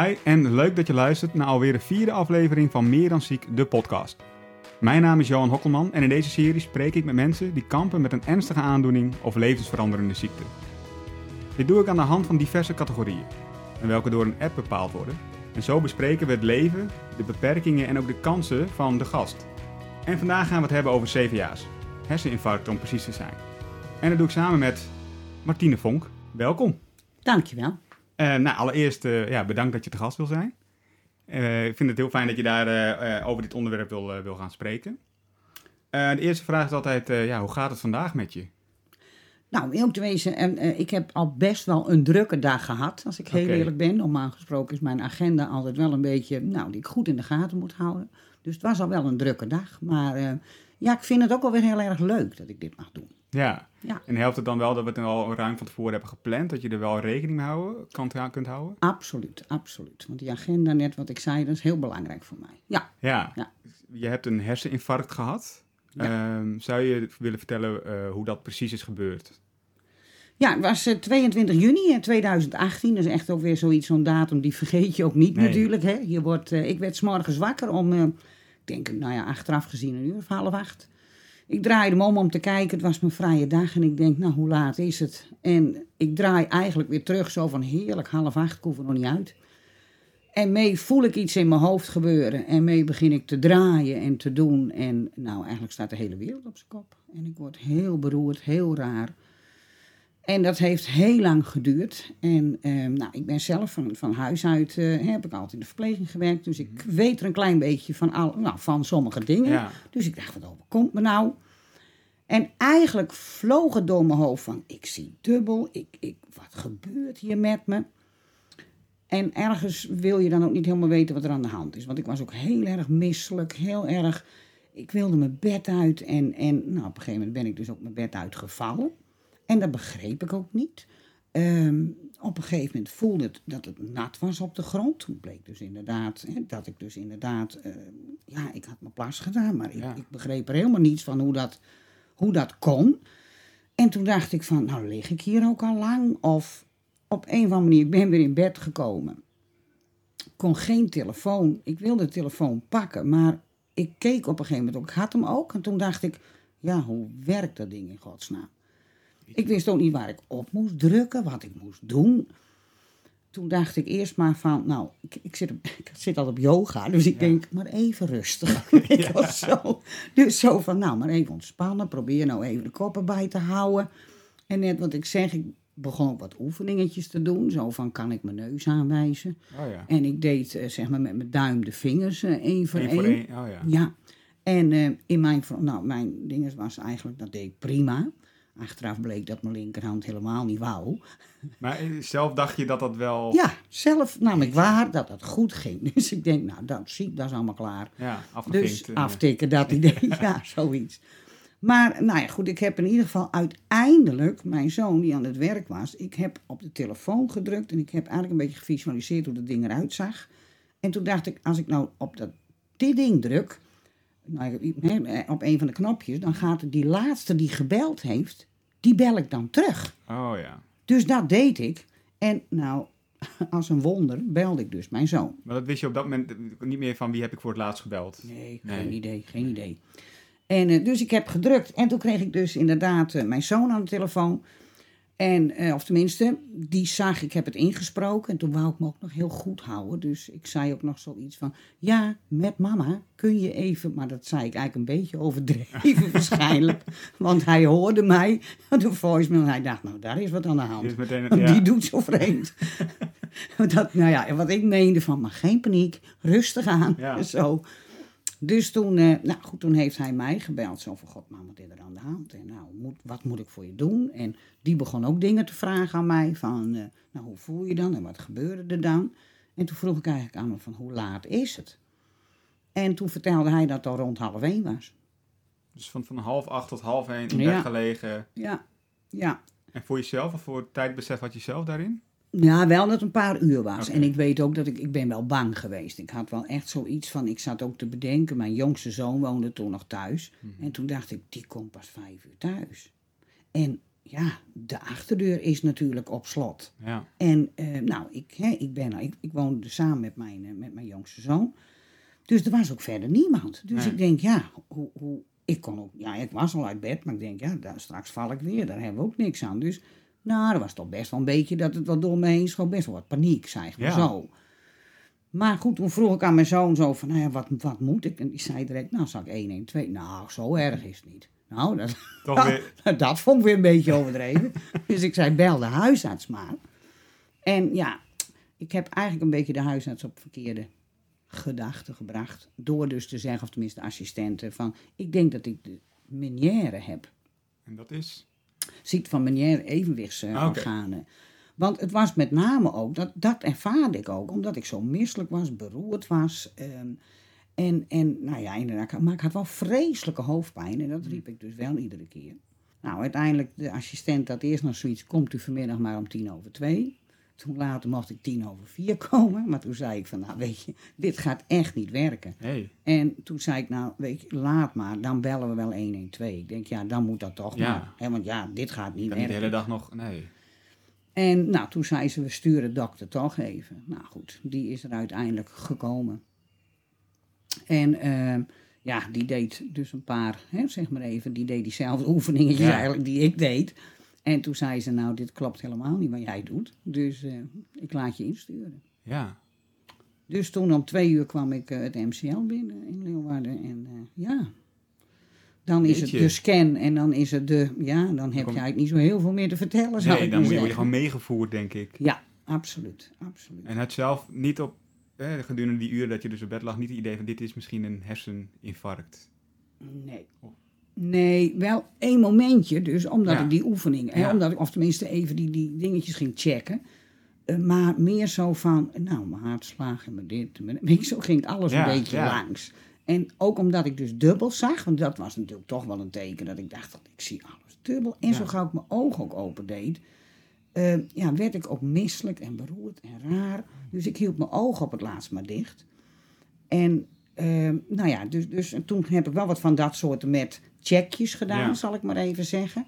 Hi en leuk dat je luistert naar alweer de vierde aflevering van Meer dan Ziek, de podcast. Mijn naam is Johan Hokkelman en in deze serie spreek ik met mensen die kampen met een ernstige aandoening of levensveranderende ziekte. Dit doe ik aan de hand van diverse categorieën, en welke door een app bepaald worden. En zo bespreken we het leven, de beperkingen en ook de kansen van de gast. En vandaag gaan we het hebben over CVA's, herseninfarct om precies te zijn. En dat doe ik samen met Martine Vonk. Welkom. Dankjewel. Uh, nou, allereerst uh, ja, bedankt dat je te gast wil zijn. Uh, ik vind het heel fijn dat je daar over dit onderwerp wil, wil gaan spreken. de eerste vraag is altijd, ja, hoe gaat het vandaag met je? Nou, heel te wezen, en, ik heb al best wel een drukke dag gehad, als ik heel okay. eerlijk ben. Normaal gesproken is mijn agenda altijd wel een beetje, nou, die ik goed in de gaten moet houden. Dus het was al wel een drukke dag. Maar ja, ik vind het ook wel weer heel erg leuk dat ik dit mag doen. Ja. ja. En helpt het dan wel dat we het al ruim van tevoren hebben gepland, dat je er wel rekening mee houden, kan, kunt houden? Absoluut, absoluut. Want die agenda, net wat ik zei, dat is heel belangrijk voor mij. Ja. Ja. ja. Je hebt een herseninfarct gehad. Ja. Um, zou je willen vertellen uh, hoe dat precies is gebeurd? Ja, het was uh, 22 juni 2018. Dat is echt ook weer zoiets, zo'n datum, die vergeet je ook niet nee. natuurlijk. Hè? Je wordt, uh, ik werd s morgens wakker om, ik denk, nou ja, achteraf gezien een uur of half acht. Ik draaide me om om te kijken. Het was mijn vrije dag. En ik denk, nou, hoe laat is het? En ik draai eigenlijk weer terug. Zo van heerlijk, half acht. Ik hoef er nog niet uit. En mee voel ik iets in mijn hoofd gebeuren. En mee begin ik te draaien en te doen. En nou, eigenlijk staat de hele wereld op zijn kop. En ik word heel beroerd, heel raar. En dat heeft heel lang geduurd. En eh, nou, ik ben zelf van, van huis uit, uh, heb ik altijd in de verpleging gewerkt. Dus ik weet er een klein beetje van, al, nou, van sommige dingen. Ja. Dus ik dacht, wat overkomt me nou? En eigenlijk vloog het door mijn hoofd van, ik zie dubbel, ik, ik, wat gebeurt hier met me? En ergens wil je dan ook niet helemaal weten wat er aan de hand is. Want ik was ook heel erg misselijk, heel erg... Ik wilde mijn bed uit en, en nou, op een gegeven moment ben ik dus ook mijn bed uitgevallen. En dat begreep ik ook niet. Um, op een gegeven moment voelde het dat het nat was op de grond. Toen bleek dus inderdaad hè, dat ik dus inderdaad... Uh, ja, ik had mijn plas gedaan, maar ja. ik, ik, begreep er helemaal niets van hoe dat, hoe dat kon. En toen dacht ik van, nou lig ik hier ook al lang? Of op een of andere manier, ik ben weer in bed gekomen. kon geen telefoon. Ik wilde de telefoon pakken, maar ik keek op een gegeven moment ook. Ik had hem ook. En toen dacht ik, ja, hoe werkt dat ding in godsnaam? Ik wist ook niet waar ik op moest drukken, wat ik moest doen. Toen dacht ik eerst maar van, nou, ik, ik, zit, op, ik zit al op yoga, dus ik ja. denk, maar even rustig. Ja. zo. Dus zo van, nou, maar even ontspannen, probeer nou even de koppen bij te houden. En net wat ik zeg, ik begon ook wat oefeningetjes te doen. Zo van, kan ik mijn neus aanwijzen? Oh ja. En ik deed, uh, zeg maar, met mijn duim de vingers uh, één voor Eén één. voor één, oh ja. Ja. En uh, in mijn, nou, mijn ding was eigenlijk, dat deed ik prima. Achteraf bleek dat mijn linkerhand helemaal niet wou. Maar zelf dacht je dat dat wel... Ja, zelf nam ik waar dat het goed ging. Dus ik denk, nou, dat zie dat is allemaal klaar. Ja, afgevinkt. Dus aftikken, dat idee. ja, zoiets. Maar, nou ja, goed, ik heb in ieder geval uiteindelijk mijn zoon, die aan het werk was... Ik heb op de telefoon gedrukt en ik heb eigenlijk een beetje gevisualiseerd hoe dat ding eruit zag. En toen dacht ik, als ik nou op dat, dit ding druk op een van de knopjes, dan gaat die laatste die gebeld heeft, die bel ik dan terug. Oh ja. Dus dat deed ik. En nou, als een wonder belde ik dus mijn zoon. Maar dat wist je op dat moment niet meer van wie heb ik voor het laatst gebeld? Nee, nee. geen idee, geen idee. En uh, dus ik heb gedrukt en toen kreeg ik dus inderdaad uh, mijn zoon aan de telefoon. En, uh, of tenminste, die zag, ik heb het ingesproken en toen wou ik me ook nog heel goed houden. Dus ik zei ook nog zoiets van, ja, met mama kun je even, maar dat zei ik eigenlijk een beetje overdreven waarschijnlijk. Want hij hoorde mij, de voicemail, en hij dacht, nou, daar is wat aan de hand. Die, meteen, ja. die doet zo vreemd. dat, nou ja, wat ik meende van, maar geen paniek, rustig aan, ja. zo. Dus toen, uh, nou goed, toen heeft hij mij gebeld. Zo van, god, maar wat is er aan de hand? En nou, moet, wat moet ik voor je doen? En die begon ook dingen te vragen aan mij. Van, uh, nou, hoe voel je dan? En wat gebeurde er dan? En toen vroeg ik eigenlijk aan hem van, hoe laat is het? En toen vertelde hij dat het al rond half één was. Dus van, van half acht tot half één in Ja. bed gelegen. Ja, ja. En voor jezelf, of voor tijdbesef had je zelf daarin? Ja, wel dat het een paar uur was. En ik weet ook dat ik, ik ben wel bang geweest. Ik had wel echt zoiets van, ik zat ook te bedenken, mijn jongste zoon woonde toen nog thuis. Mhm. En toen dacht ik, die komt pas vijf uur thuis. En ja, de achterdeur is natuurlijk op slot. Ja. En eh, nou, ik, hè, ik, ben, ik, ik woonde samen met mijn, eh, met mijn jongste zoon. Dus er was ook verder niemand. Dus Nee. ik denk, ja, hoe, hoe, ik kon ook, ja, ik was al uit bed, maar ik denk, ja, daar, straks val ik weer, daar hebben we ook niks aan. Dus, nou, er was toch best wel een beetje dat het wat door me heen schoot, best wel wat paniek, zeg maar Ja. zo. Maar goed, toen vroeg ik aan mijn zoon zo van, nou ja, wat, wat moet ik? En die zei direct, nou, zal ik 112? Nou, zo erg is het niet. Nou, dat, Toch weer. dat vond ik weer een beetje overdreven. dus ik zei, bel de huisarts maar. En ja, ik heb eigenlijk een beetje de huisarts op verkeerde gedachten gebracht. Door dus te zeggen, of tenminste de assistenten, van... Ik denk dat ik de Meniere heb. En dat is. Ziekte van Meniere, Ah, evenwichtsorganen. Want het was met name ook, dat, dat ervaarde ik ook, omdat ik zo misselijk was, beroerd was. ehm, en, en nou ja, inderdaad, maar ik had wel vreselijke hoofdpijn en dat riep ik dus wel iedere keer. Nou, uiteindelijk, de assistent had eerst nog zoiets, komt u vanmiddag maar om tien over twee. Toen later mocht ik tien over vier komen, maar toen zei ik van, nou weet je, dit gaat echt niet werken. Hey. En toen zei ik, nou weet je, laat maar, dan bellen we wel 112. Ik denk, ja, dan moet dat toch Ja. maar. Hè, want ja, dit gaat niet werken. de hele dag nog. Nee. En nou, toen zei ze, we sturen dokter toch even. Nou goed, die is er uiteindelijk gekomen. En ehm, ja, die deed dus een paar, hè, zeg maar even, die deed diezelfde oefeningetjes Ja. eigenlijk die ik deed. En toen zei ze, nou, dit klopt helemaal niet wat jij doet. Dus eh, ik laat je insturen. Ja. Dus toen om twee uur kwam ik eh, het MCL binnen in Leeuwarden. En eh, ja, dan is Jeetje. het de scan en dan is het de, ja, dan heb je kom- eigenlijk niet zo heel veel meer te vertellen, zou Nee, dan je, word je gewoon meegevoerd, denk ik. Ja, absoluut, absoluut. En had zelf niet op, eh, gedurende die uren dat je dus op bed lag, niet het idee van dit is misschien een herseninfarct. Nee. Nee, wel één momentje, dus omdat Ja. ik die oefening, hè, Ja. omdat ik, of tenminste even die, die dingetjes ging checken. Eh, maar meer zo van, nou, mijn hartslag en mijn dit. mijn- je, zo ging alles Ja, een beetje langs. En ook omdat ik dus dubbel zag, want dat was natuurlijk toch wel een teken dat ik dacht, dat ik zie alles dubbel. En zo gauw ik mijn oog ook open deed, eh, ja, werd ik ook misselijk en beroerd en raar. Dus ik hield mijn oog op het laatst maar dicht. En ehm, nou ja, dus, dus toen heb ik wel wat van dat soort met checkjes gedaan, Ja. zal ik maar even zeggen.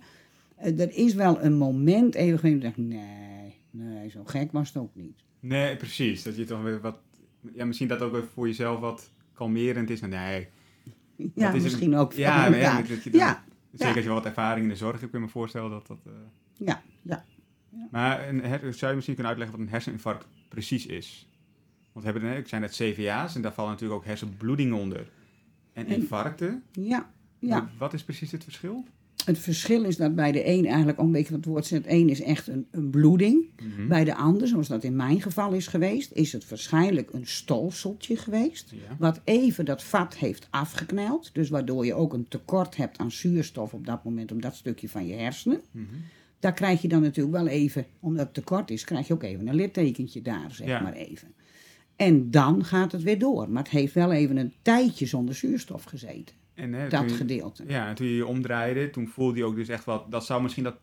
Eh, er is wel een moment even geweest dat ik dacht, nee, nee, zo gek was het ook niet. Nee, precies. Dat je toch weer wat, ja, misschien dat ook weer voor jezelf wat kalmerend is. Nou, nee, Ja, Dat is misschien ook. Ja, elkaar. dat je dan- ja, zeker Ja. als je wel wat ervaring in de zorg hebt, kun je me voorstellen dat dat... eh, ja, ja. Maar een her- zou je misschien kunnen uitleggen wat een herseninfarct precies is? Want we hebben, ik zei net CVA's en daar vallen natuurlijk ook hersenbloedingen onder. En- infarcten, ja, ja. wat- is precies het verschil? Het verschil is dat bij de een eigenlijk, om een beetje wat het woord zegt, één is echt een, een bloeding. Mhm. Bij de ander, zoals dat in mijn geval is geweest, is het waarschijnlijk een stolseltje geweest. Ja. Wat even dat vat heeft afgekneld. Dus waardoor je ook een tekort hebt aan zuurstof op dat moment, op dat stukje van je hersenen. Mhm. Daar krijg je dan natuurlijk wel even, omdat het tekort is, krijg je ook even een littekentje daar, zeg Ja. maar even. En dan gaat het weer door. Maar het heeft wel even een tijdje zonder zuurstof gezeten. En, hè, Dat je- gedeelte. Ja, en toen je je omdraaide, toen voelde je ook dus echt wat... Dat zou misschien dat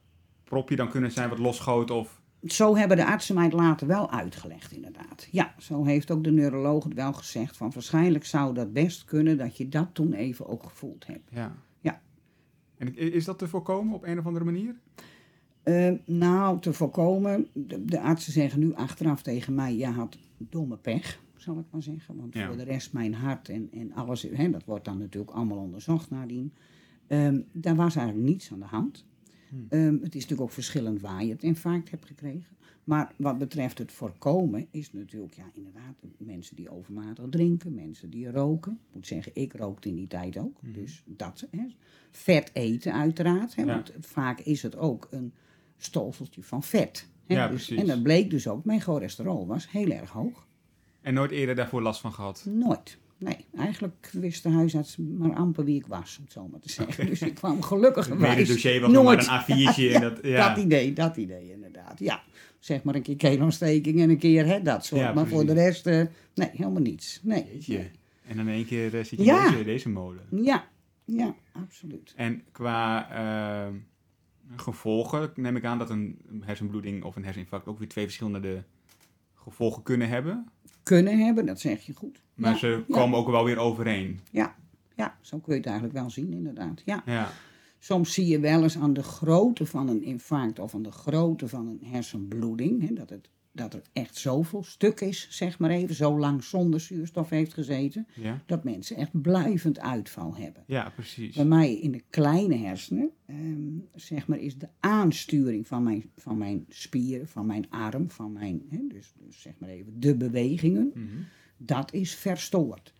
propje dan kunnen zijn wat losschoot of... Zo hebben de artsen mij het later wel uitgelegd, inderdaad. Ja, zo heeft ook de neuroloog het wel gezegd. Van waarschijnlijk zou dat best kunnen dat je dat toen even ook gevoeld hebt. Ja. Ja. En is dat te voorkomen op een of andere manier? Eh, nou, te voorkomen, de, de artsen zeggen nu achteraf tegen mij, je had domme pech, zal ik maar zeggen. Want Ja. voor de rest mijn hart en, en alles, hè, dat wordt dan natuurlijk allemaal onderzocht nadien. Ehm, daar was eigenlijk niets aan de hand. Hmm. Ehm, het is natuurlijk ook verschillend waar je het infarct hebt gekregen. Maar wat betreft het voorkomen is natuurlijk, ja, inderdaad, mensen die overmatig drinken, mensen die roken. Ik moet zeggen, ik rookte in die tijd ook. Mhm. Dus dat, hè. Vet eten uiteraard, hè, Ja. want vaak is het ook een stolseltje van vet. Hè, Ja, dus, precies. en dat bleek dus ook, mijn cholesterol was heel erg hoog. En nooit eerder daarvoor last van gehad? Nooit. Nee, eigenlijk wist de huisarts maar amper wie ik was, om het zo maar te zeggen. Dus ik kwam gelukkig Het mededossier was nog maar een A4'tje. en dat, ja. Dat idee, dat idee inderdaad. Ja, zeg maar een keer keelontsteking en een keer hè, dat soort. Ja, maar voor de rest, eh, nee, helemaal niets. Nee. Jeetje. En dan in één keer eh, zit je Ja. in deze, deze molen. Ja, ja, absoluut. En qua eh, gevolgen neem ik aan dat een hersenbloeding of een herseninfarct ook weer twee verschillende gevolgen kunnen hebben. Kunnen hebben, dat zeg je goed. Maar ja, ze komen ook wel weer overeen. Ja, ja, zo kun je het eigenlijk wel zien inderdaad. Ja. Ja. Soms zie je wel eens aan de grootte van een infarct of aan de grootte van een hersenbloeding, hè, dat, het, dat er echt zoveel stuk is, zeg maar even, zo lang zonder zuurstof heeft gezeten, Ja, dat mensen echt blijvend uitval hebben. ja precies. Bij mij in de kleine hersenen, ehm, zeg maar, is de aansturing van mijn, van mijn spieren, van mijn arm, van mijn, hè, dus, dus zeg maar even de bewegingen, Mhm. dat is verstoord.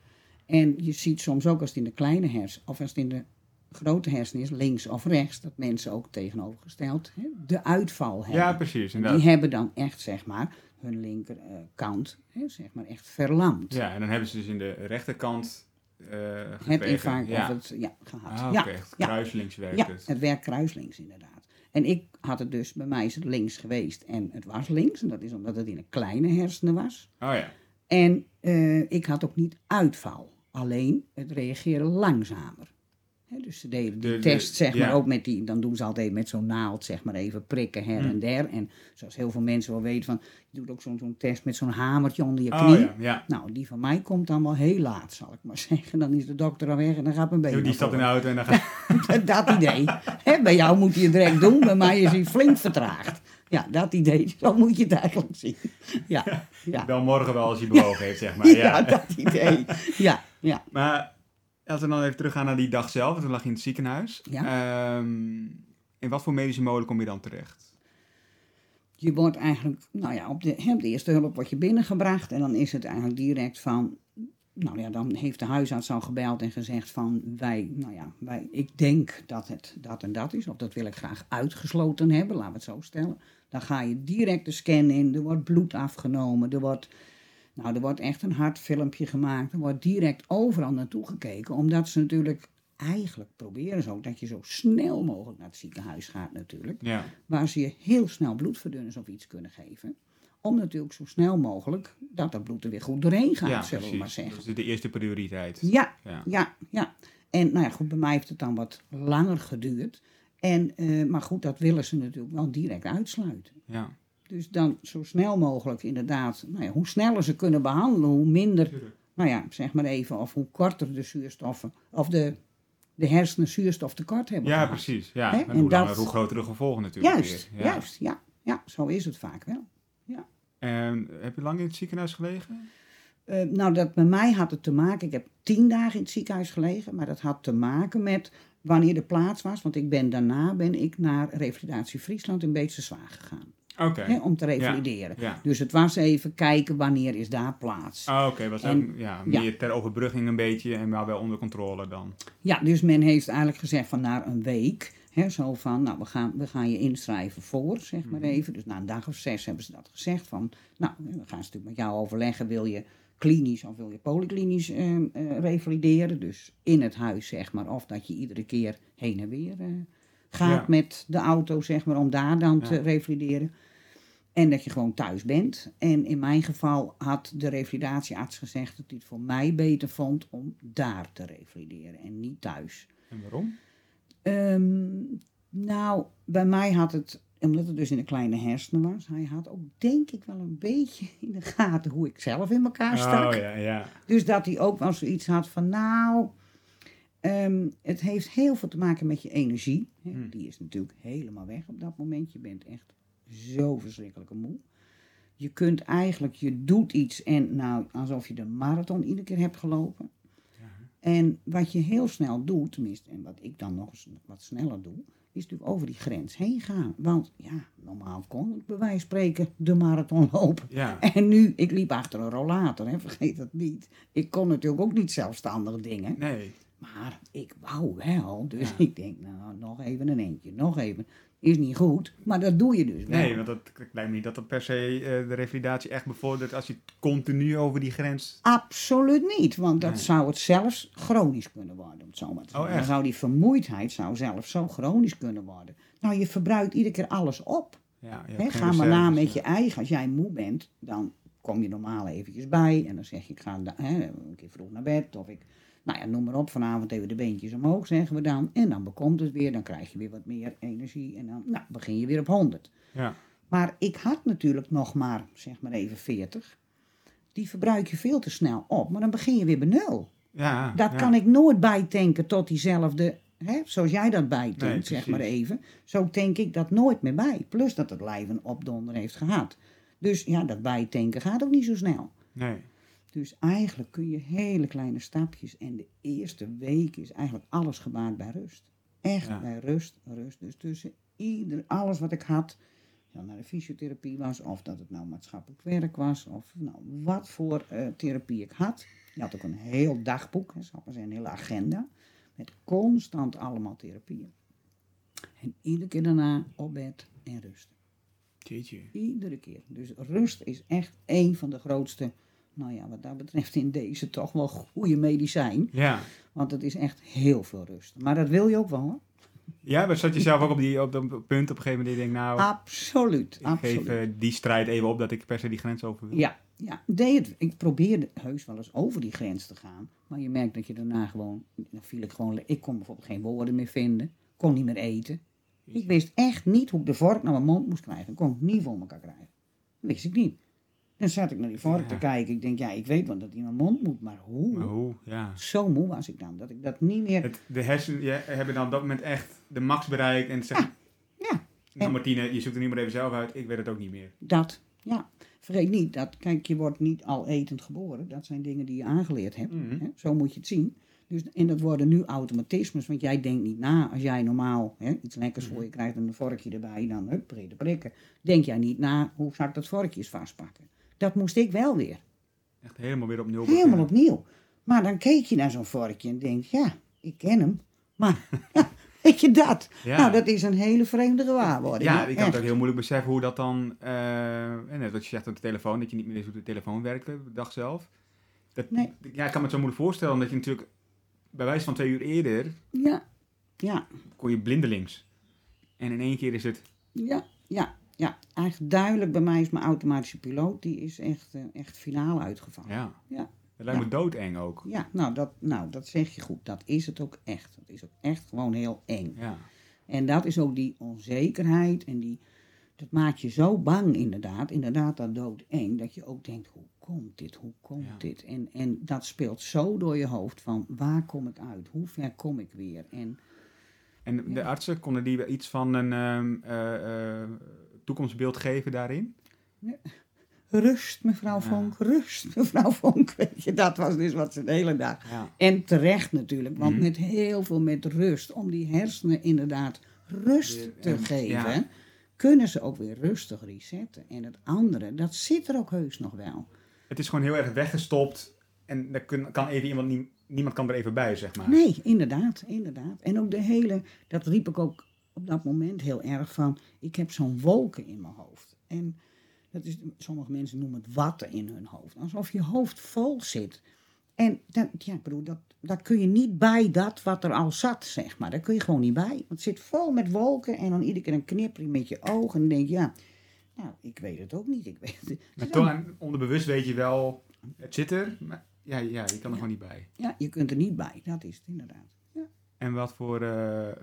En je ziet soms ook als het in de kleine hersen, of als het in de grote hersenen is, links of rechts, dat mensen ook tegenovergesteld hè, de uitval hebben. Ja, precies. Die Inderdaad. hebben dan echt, zeg maar, hun linkerkant, hè, zeg maar, echt verlamd. Ja, en dan hebben ze dus in de rechterkant eh het infarct ja. of het, ja, gehad. Ah, oké, ja, ja. kruislinks werkt Ja, het. het werkt kruislinks inderdaad. En ik had het dus, bij mij is het links geweest en het was links. En dat is omdat het in een kleine hersenen was. Oh ja. En eh, ik had ook niet uitval. Alleen, het reageerde langzamer. Dus ze deden die De- de- test, zeg maar, ook met die... Dan doen ze altijd met zo'n naald, zeg maar, even prikken her Hm. en der. En zoals heel veel mensen wel weten van... Je doet ook zo'n zo'n test met zo'n hamertje onder je Oh knie. ja, ja. Nou, die van mij komt dan wel heel laat, zal ik maar zeggen. Dan is de dokter al weg en dan gaat mijn been Die naar stapt in de auto en dan gaat... dat idee. Bij jou moet je het direct doen, bij mij is hij flink vertraagd. Ja, dat idee. Zo moet je het eigenlijk zien. Ja, ja. Bel morgen wel als hij bewogen heeft, zeg maar. Ja, Ja. dat idee. Ja, ja. Maar als we dan even teruggaan naar die dag zelf, toen lag je in het ziekenhuis. Ja. Ehm, in wat voor medische molen kom je dan terecht? Je wordt eigenlijk, nou ja, op de, op de eerste hulp word je binnengebracht. En dan is het eigenlijk direct van, nou ja, dan heeft de huisarts al gebeld en gezegd van, wij, nou ja, wij, ik denk dat het dat en dat is. Of dat wil ik graag uitgesloten hebben, laten we het zo stellen. Dan ga je direct de scan in, er wordt bloed afgenomen, er wordt, nou, er wordt echt een hartfilmpje gemaakt. Er wordt direct overal naartoe gekeken, omdat ze natuurlijk, eigenlijk proberen ze ook dat je zo snel mogelijk naar het ziekenhuis gaat natuurlijk Ja, waar ze je heel snel bloedverdunners of iets kunnen geven. Om natuurlijk zo snel mogelijk dat dat bloed er weer goed doorheen gaat, ja zullen we maar zeggen. Dat is de eerste prioriteit. Ja, Ja. ja, ja. En nou ja, goed, bij mij heeft het dan wat langer geduurd. En, eh, maar goed, dat willen ze natuurlijk wel direct uitsluiten. Ja. Dus dan zo snel mogelijk inderdaad, nou ja, hoe sneller ze kunnen behandelen, hoe minder, nou ja, zeg maar even, of hoe korter de zuurstoffen, of de, de hersenen zuurstoftekort hebben Ja, gehad. precies. Ja. En, En hoe, langer, hoe groter de gevolgen natuurlijk Juist, weer. Ja. juist, ja. Ja, zo is het vaak wel. En heb je lang in het ziekenhuis gelegen? Eh, nou, dat bij mij had het te maken. Ik heb tien dagen in het ziekenhuis gelegen, maar dat had te maken met wanneer de plaats was. Want ik ben daarna ben ik naar Revalidatie Friesland in Beetse Zwaag gegaan. Hè, om te revalideren. Ja. Dus het was even kijken wanneer is daar plaats. Oh, Oké, was En- ook, ja, ja. meer ter overbrugging een beetje en maar wel onder controle dan. Ja, dus men heeft eigenlijk gezegd van na een week. Hè, zo van, nou, we gaan, we gaan je inschrijven voor, zeg maar Mhm. even. Dus na een dag of zes hebben ze dat gezegd. Van, nou, we gaan ze natuurlijk met jou overleggen. Wil je klinisch of wil je polyklinisch eh, eh, revalideren? Dus in het huis, zeg maar. Of dat je iedere keer heen en weer eh, gaat Ja. met de auto, zeg maar, om daar dan Ja. te revalideren. En dat je gewoon thuis bent. En in mijn geval had de revalidatiearts gezegd dat hij het voor mij beter vond om daar te revalideren en niet thuis. En waarom? Ehm, nou, bij mij had het, omdat het dus in de kleine hersenen was, hij had ook denk ik wel een beetje in de gaten hoe ik zelf in elkaar stak. Oh ja, ja. Dus dat hij ook wel zoiets had van, nou, ehm, het heeft heel veel te maken met je energie. Hè. Hmm. Die is natuurlijk helemaal weg op dat moment. Je bent echt zo verschrikkelijk moe. Je kunt eigenlijk, je doet iets en nou, alsof je de marathon iedere keer hebt gelopen. En wat je heel snel doet, tenminste, en wat ik dan nog eens wat sneller doe, is natuurlijk over die grens heen gaan. Want ja, normaal kon ik bij wijze van spreken de marathon lopen. Ja, En nu, ik liep achter een rollator, hè, vergeet dat niet. Ik kon natuurlijk ook niet zelfstandig dingen. nee. Maar ik wou wel. Dus ik denk, nou, nog even een eentje, nog even. Is niet goed, maar dat doe je dus wel. Nee, want dat het lijkt me niet dat dat per se eh, de revalidatie echt bevordert als je continu over die grens... Absoluut niet, want dat Nee. zou het zelfs chronisch kunnen worden. Om het zo maar te Oh, zeggen. Dan zou die vermoeidheid zou zelfs zo chronisch kunnen worden. Nou, je verbruikt iedere keer alles op. Ja, geen ga maar na met je eigen. Als jij moe bent, dan kom je normaal eventjes bij. En dan zeg je, ik ga een keer vroeg naar bed. Of ik, nou ja, noem maar op. Vanavond even de beentjes omhoog, zeggen we dan. En dan bekomt het weer. Dan krijg je weer wat meer energie. En dan nou, begin je weer op 100. Ja, Maar ik had natuurlijk nog maar, zeg maar even 40. Die verbruik je veel te snel op. Maar dan begin je weer bij nul. ja. Dat ja. kan ik nooit bijtanken tot diezelfde hè, zoals jij dat bijdenkt, Nee, zeg maar even. Zo denk ik dat nooit meer bij. Plus dat het lijf een opdonder heeft gehad. Dus ja, dat bijtanken gaat ook niet zo snel. Nee. Dus eigenlijk kun je hele kleine stapjes. En de eerste week is eigenlijk alles gebaat bij rust. Echt Ja. bij rust, rust. Dus tussen ieder, alles wat ik had, ja, naar de fysiotherapie was, of dat het nou maatschappelijk werk was, of nou, wat voor eh, therapie ik had. Je had ook een heel dagboek, hè, maar zeggen, een hele agenda, met constant allemaal therapieën. En iedere keer daarna op bed en rusten. Jeetje. Iedere keer. Dus rust is echt een van de grootste, nou ja, wat dat betreft in deze toch wel goede medicijn. Ja. Want het is echt heel veel rust. Maar dat wil je ook wel hoor. Ja, maar zat je zelf ook op, die, op dat punt op een gegeven moment dat je denkt, nou, Absoluut. ik absoluut. geef eh, die strijd even op dat ik per se die grens over wil. Ja, ja. Deed het. Ik probeerde heus wel eens over die grens te gaan. Maar je merkt dat je daarna gewoon, dan viel ik gewoon, ik kon bijvoorbeeld geen woorden meer vinden. Kon niet meer eten. Ik wist echt niet hoe ik de vork naar mijn mond moest krijgen. Ik kon het niet voor elkaar krijgen. Dat wist ik niet. Dan zat ik naar die vork Ja. te kijken. Ik denk, ja, ik weet wel dat die in mijn mond moet, maar hoe? Maar hoe? Ja. Zo moe was ik dan, dat ik dat niet meer... Het, de hersenen je, hebben dan op dat moment echt de max bereikt en zeggen, Ja, nou Martine, je zoekt er niet meer even zelf uit, ik weet het ook niet meer. dat. Ja. Vergeet niet dat, kijk, je wordt niet al etend geboren. Dat zijn dingen die je aangeleerd hebt. Mhm. Hè? Zo moet je het zien. Dus, en dat worden nu automatismes, want jij denkt niet na. Als jij normaal hè, iets lekkers voor je krijgt en een vorkje erbij, dan hup, brede prikken. Denk jij niet na, hoe zou ik dat vorkje eens vastpakken? Dat moest ik wel weer. Echt helemaal weer op nul Helemaal beginnen. opnieuw. Maar dan keek je naar zo'n vorkje en denk, ja, ik ken hem. Maar, weet je dat? Ja. Nou, dat is een hele vreemde gewaarwording. Ja, ik kan het ook heel moeilijk beseffen hoe dat dan, eh, en net wat je zegt op de telefoon, dat je niet meer wist hoe de telefoon werkte de dag zelf. Dat, Nee. Ja, ik kan me het zo moeilijk voorstellen, omdat je natuurlijk bij wijze van twee uur eerder Ja, ja, kon je blindelings. En in één keer is het, ja, ja, ja. Eigenlijk duidelijk, bij mij is mijn automatische piloot, die is echt, eh, echt finaal uitgevallen. ja, Ja. dat lijkt me doodeng ook. Ja, nou dat, nou, dat zeg je goed. Dat is het ook echt. Het is ook echt gewoon heel eng. Ja, En dat is ook die onzekerheid en die, dat maakt je zo bang inderdaad. Inderdaad dat doodeng, dat je ook denkt, hoe komt dit, hoe komt Ja. dit? En, en dat speelt zo door je hoofd van, waar kom ik uit? Hoe ver kom ik weer? En en de Ja. artsen, konden die iets van een ehm, eh, eh, toekomstbeeld geven daarin? rust, mevrouw Ja. Vonk, rust, mevrouw Vonk. Weet je, dat was dus wat ze de hele dag Ja. En terecht natuurlijk, want Mhm. met heel veel met rust, om die hersenen inderdaad rust Weer, te geven, ja. kunnen ze ook weer rustig resetten. En het andere, dat zit er ook heus nog wel. Het is gewoon heel erg weggestopt en daar kun- kan even iemand, nie- niemand kan er even bij, zeg maar. Nee, inderdaad, inderdaad. En ook de hele, dat riep ik ook op dat moment heel erg van, ik heb zo'n wolken in mijn hoofd. En dat is, sommige mensen noemen het watten in hun hoofd. Alsof je hoofd vol zit. En dat, ja, ik bedoel, dat, daar kun je niet bij dat wat er al zat, zeg maar. Daar kun je gewoon niet bij. Want het zit vol met wolken en dan iedere keer een knippering met je ogen. En dan denk je, ja, nou, ik weet het ook niet. Ik weet het. Maar toch, onderbewust weet je wel, het zit er, maar ja, ja je kan er gewoon niet bij. Ja, je kunt er niet bij. Dat is het inderdaad. Ja. En wat voor, eh, eh,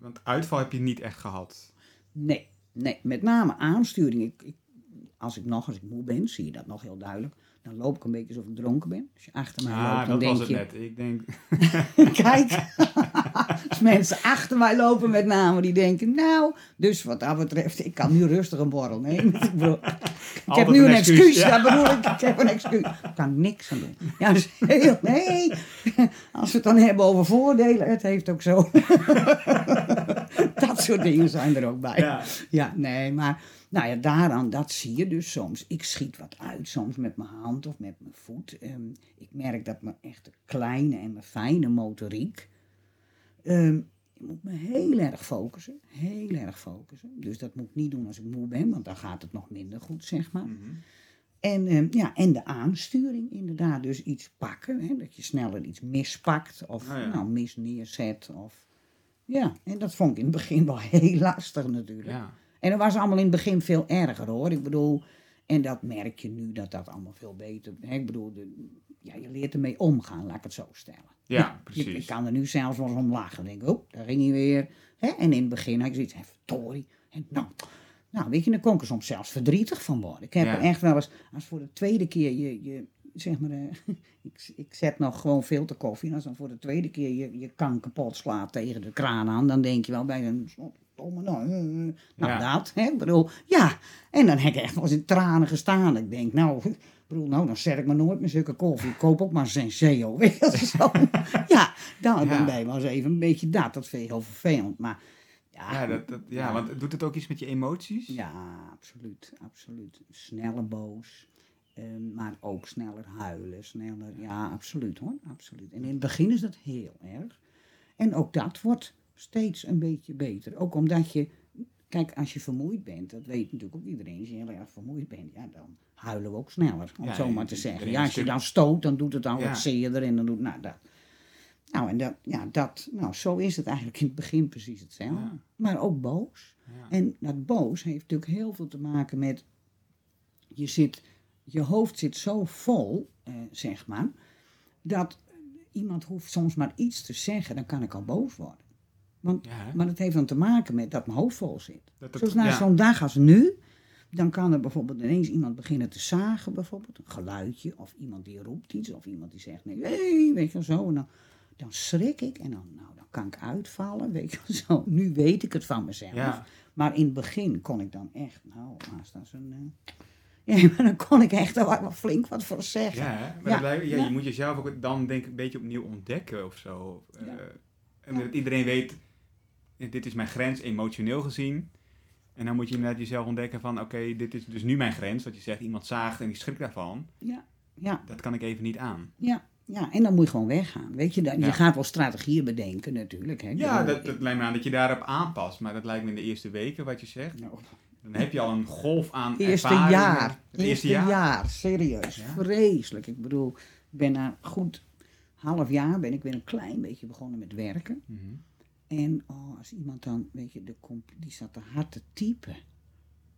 want uitval heb je niet echt gehad. Nee, nee, met name aansturing. Ik, ik, als ik nog, als ik moe ben, zie je dat nog heel duidelijk. Dan loop ik een beetje alsof ik dronken ben. Als je achter mij Ah, loopt, dan dat denk was het je... net. Ik denk, Kijk, als mensen achter mij lopen met name, die denken... Nou, dus wat dat betreft, ik kan nu rustig een borrel nemen. Ik, bedoel, ik heb nu een excuus, excuus, ja. dat bedoel ik. Ik heb een excuus. Ik kan niks aan doen. Ja, dus heel, nee, als we het dan hebben over voordelen, het heeft ook zo... dat soort dingen zijn er ook bij. ja. Ja, nee, maar nou ja, daaraan, dat zie je dus soms. Ik schiet wat uit, soms met mijn hand of met mijn voet. Ehm, ik merk dat mijn echte kleine en mijn fijne motoriek. Ehm ik moet me heel erg focussen, heel erg focussen. Dus dat moet ik niet doen als ik moe ben, want dan gaat het nog minder goed, zeg maar. Mhm. En, ehm, ja, en de aansturing inderdaad, dus iets pakken, hè, dat je sneller iets mispakt of ja. nou, mis neerzet. Of, ja, en dat vond ik in het begin wel heel lastig natuurlijk. ja. En dat was allemaal in het begin veel erger hoor. Ik bedoel, en dat merk je nu dat dat allemaal veel beter. Hè? Ik bedoel, de, ja, je leert ermee omgaan, laat ik het zo stellen. Ja, je- precies. Ik kan er nu zelfs wel eens om lachen. Denk ik, oh, daar ging hij weer. Hè? En in het begin had ik zoiets, verdorie. En nou, nou, weet je, dan kon ik er soms zelfs verdrietig van worden. Ik heb Ja. er echt wel eens, als voor de tweede keer je, je, zeg maar, eh, ik, ik zet nog gewoon filterkoffie. En als dan voor de tweede keer je, je kan kapot slaat tegen de kraan aan, dan denk je wel bij een domme nou, eh, nou Ja. dat, hè, ik bedoel, ja. En dan heb ik echt wel eens in tranen gestaan. Ik denk, nou, ik bedoel, nou, dan zet ik me nooit meer zulke koffie. Ik koop ook maar Senseo, weet je wel, zo. Ja, dan, Ja. dan ben je wel eens even een beetje dat. Dat vind je heel vervelend, maar ja. Ja, dat, dat, ja, Ja. want doet het ook iets met je emoties? Ja, absoluut, absoluut. Sneller boos, ehm, maar ook sneller huilen, sneller, ja, absoluut hoor, absoluut. En in het begin is dat heel erg. En ook dat wordt steeds een beetje beter. Ook omdat je, kijk, als je vermoeid bent, dat weet natuurlijk ook iedereen, als je heel erg vermoeid bent, ja, dan huilen we ook sneller, om Ja, het zo maar te zeggen. Ja, als je dan stoot, dan doet het al wat zeerder en dan doet, nou, dat. Nou, en dat, ja, dat, nou, zo is het eigenlijk in het begin precies hetzelfde. Ja. Maar ook boos. Ja. En dat boos heeft natuurlijk heel veel te maken met. Je, zit, je hoofd zit zo vol, eh, zeg maar. Dat iemand hoeft soms maar iets te zeggen, dan kan ik al boos worden. Want, Ja, maar dat heeft dan te maken met dat mijn hoofd vol zit. Dat Zoals na ja. zo'n dag als nu, dan kan er bijvoorbeeld ineens iemand beginnen te zagen, bijvoorbeeld. Een geluidje, of iemand die roept iets, of iemand die zegt nee, hey, weet je wel zo. En dan, dan schrik ik en dan, nou, dan kan ik uitvallen, weet je wel zo. Nu weet ik het van mezelf. Ja. Maar in het begin kon ik dan echt, nou, haast als een... eh, ja, maar dan kon ik echt wel wel flink wat voor zeggen. Ja, maar Ja, je moet jezelf ook dan denk ik een beetje opnieuw ontdekken of zo. Eh, en dat iedereen weet, dit is mijn grens emotioneel gezien. En dan moet je inderdaad jezelf ontdekken van, oké, dit is dus nu mijn grens. Dat je zegt, iemand zaagt en die schrikt daarvan. Ja, ja, Dat kan ik even niet aan. ja, ja. En dan moet je gewoon weggaan. Weet je, dan, Ja. je gaat wel strategieën bedenken natuurlijk. Hè. Ja, dat, lijkt me aan dat je daarop aanpast. Maar dat lijkt me in de eerste weken wat je zegt. Nou, Dan heb je al een golf aan Eerste ervaring. jaar. Het eerste jaar? serieus. Ja? Vreselijk. Ik bedoel, ik ben na goed half jaar ben ik weer een klein beetje begonnen met werken. Mhm. En oh, als iemand dan, weet je, de die zat te hard te typen.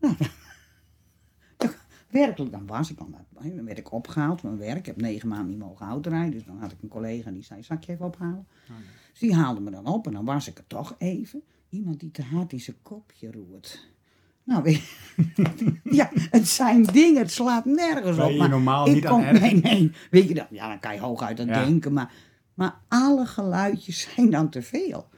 Nou, dan- werkelijk, dan was ik al. Dan werd ik opgehaald van mijn werk. Ik heb negen maanden niet mogen autorijden. Dus dan had ik een collega die zei, zal ik je even ophalen? Oh. Dus die haalde me dan op en dan was ik er toch even. Iemand die te hard in zijn kopje roert. Nou, weet je, ja, het zijn dingen, het slaat nergens op. je je maar normaal ik niet aan kom-. Nee, nee, weet je dat? Ja, dan kan je hooguit aan Ja. denken, maar, maar alle geluidjes zijn dan te veel.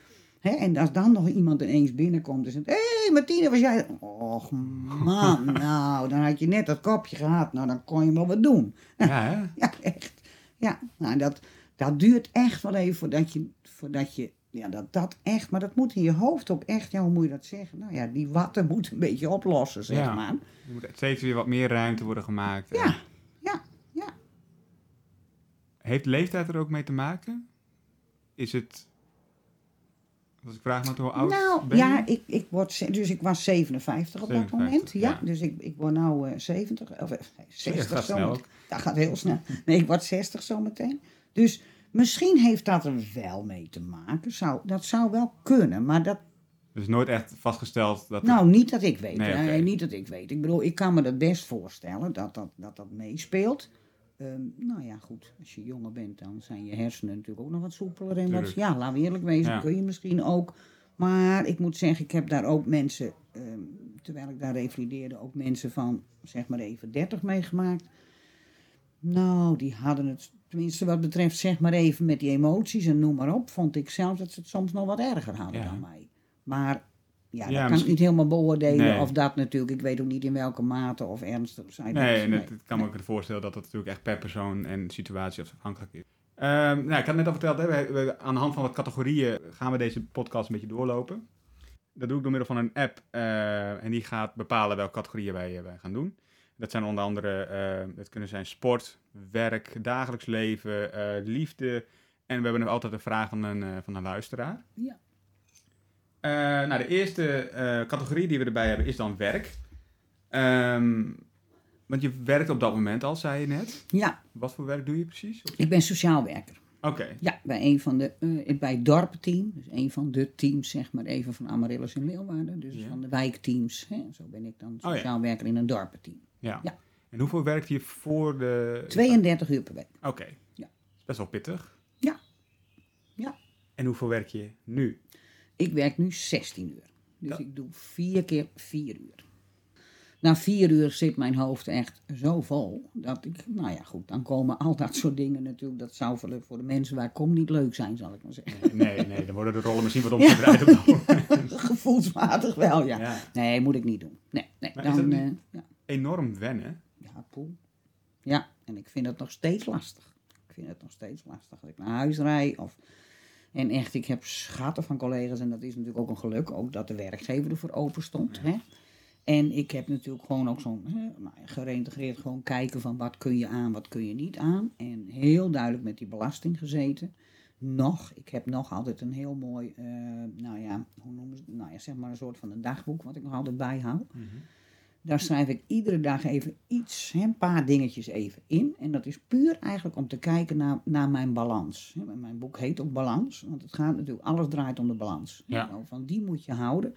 En als dan nog iemand ineens binnenkomt en zegt, hé hey, Martine, was jij... Och man, nou, dan had je net dat kopje gehad, nou dan kon je wel wat doen. Ja, hè? Ja, echt. Ja, nou, dat, dat duurt echt wel even voordat je, voordat je, ja, dat dat echt, maar dat moet in je hoofd ook echt, ja, hoe moet je dat zeggen? Nou ja, die watten moeten een beetje oplossen, zeg Ja. maar. Er moet steeds weer wat meer ruimte worden gemaakt. Ja, ja, ja. Heeft leeftijd er ook mee te maken? Is het... Als ik vraag maar hoe oud nou, ben ja, ik, ik word, dus ik was 57 op dat 57, moment. Ja, ja. dus ik, ik word nou eh 70, of eh, nee, 60 gaat zo snel meteen. Dat gaat heel snel. Nee, ik word 60 zometeen. Dus misschien heeft dat er wel mee te maken. Zou, dat zou wel kunnen, maar dat Dus nooit echt vastgesteld dat... Nou, niet dat ik weet. Nee. Niet dat ik weet. Ik bedoel, ik kan me dat best voorstellen dat dat, dat, dat meespeelt. Ehm, nou ja, goed. Als je jonger bent, dan zijn je hersenen natuurlijk ook nog wat soepeler. En wat, ja, laten we eerlijk wezen, Ja. kun je misschien ook. Maar ik moet zeggen, ik heb daar ook mensen, ehm, terwijl ik daar revalideerde, ook mensen van, zeg maar even 30 meegemaakt. Nou, die hadden het, tenminste wat betreft, zeg maar even met die emoties en noem maar op, vond ik zelf dat ze het soms nog wat erger hadden Ja. dan mij. Maar ja, dat kan ik niet helemaal beoordelen Nee. of dat natuurlijk. Ik weet ook niet in welke mate of ernstig zij dat- Nee, en het, kan me ook voorstellen dat dat natuurlijk echt per persoon en situatie afhankelijk is. Ehm, nou, ik had net al verteld, hè, we, we- aan de hand van wat categorieën gaan we deze podcast een beetje doorlopen. Dat doe ik door middel van een app eh, en die gaat bepalen welke categorieën wij, eh, wij gaan doen. Dat zijn onder andere, eh het kunnen zijn sport, werk, dagelijks leven, liefde. En we hebben nog altijd een vraag van een, van een luisteraar. Ja. Eh, nou, de eerste eh, categorie die we erbij hebben is dan werk. Ehm, want je werkt op dat moment al, zei je net. Ja, Wat voor werk doe je precies? ik ben sociaal werker. Oké, Ja, bij een van de, eh, bij het dorpenteam, dus een van de teams, zeg maar even van Amaryllis in Leeuwarden. Dus Ja. van de wijkteams. Hè? Zo ben ik dan ja. sociaal werker in een dorpenteam. ja. Ja. En hoeveel werkt je voor de... 32 uur per week. Oké. Ja. Is best wel pittig. Ja. Ja. En hoeveel werk je nu? Ik werk nu 16 uur. Dus ik doe vier keer vier uur. na vier uur zit mijn hoofd echt zo vol. Dat ik, nou ja, goed, dan komen al dat soort dingen natuurlijk. Dat zou voor de, voor de mensen waar ik kom niet leuk zijn, zal ik maar zeggen. Nee, nee, dan worden de rollen misschien wat omgedraaid. Gevoelsmatig wel, ja. Ja. Nee, moet ik niet doen. Nee, nee. Maar Dan, eh, ja. Enorm wennen. Ja, poel. Ja, en ik vind het nog steeds lastig. Ik vind het nog steeds lastig. Als ik naar huis rijd of... En echt, ik heb schatten van collega's en dat is natuurlijk ook een geluk. Ook dat de werkgever ervoor open stond. Hè? En ik heb natuurlijk gewoon ook zo'n nou, gereïntegreerd gewoon kijken van wat kun je aan, wat kun je niet aan. En heel duidelijk met die belasting gezeten. Nog, ik heb nog altijd een heel mooi, eh, nou ja, hoe noemen ze het? Nou ja, zeg maar een soort van een dagboek wat ik nog altijd bijhoud. Daar schrijf ik iedere dag even iets, een paar dingetjes even in. En dat is puur eigenlijk om te kijken naar, naar mijn balans. Mijn boek heet ook Balans, want het gaat natuurlijk, alles draait om de balans. Ja. Nou, van die moet je houden.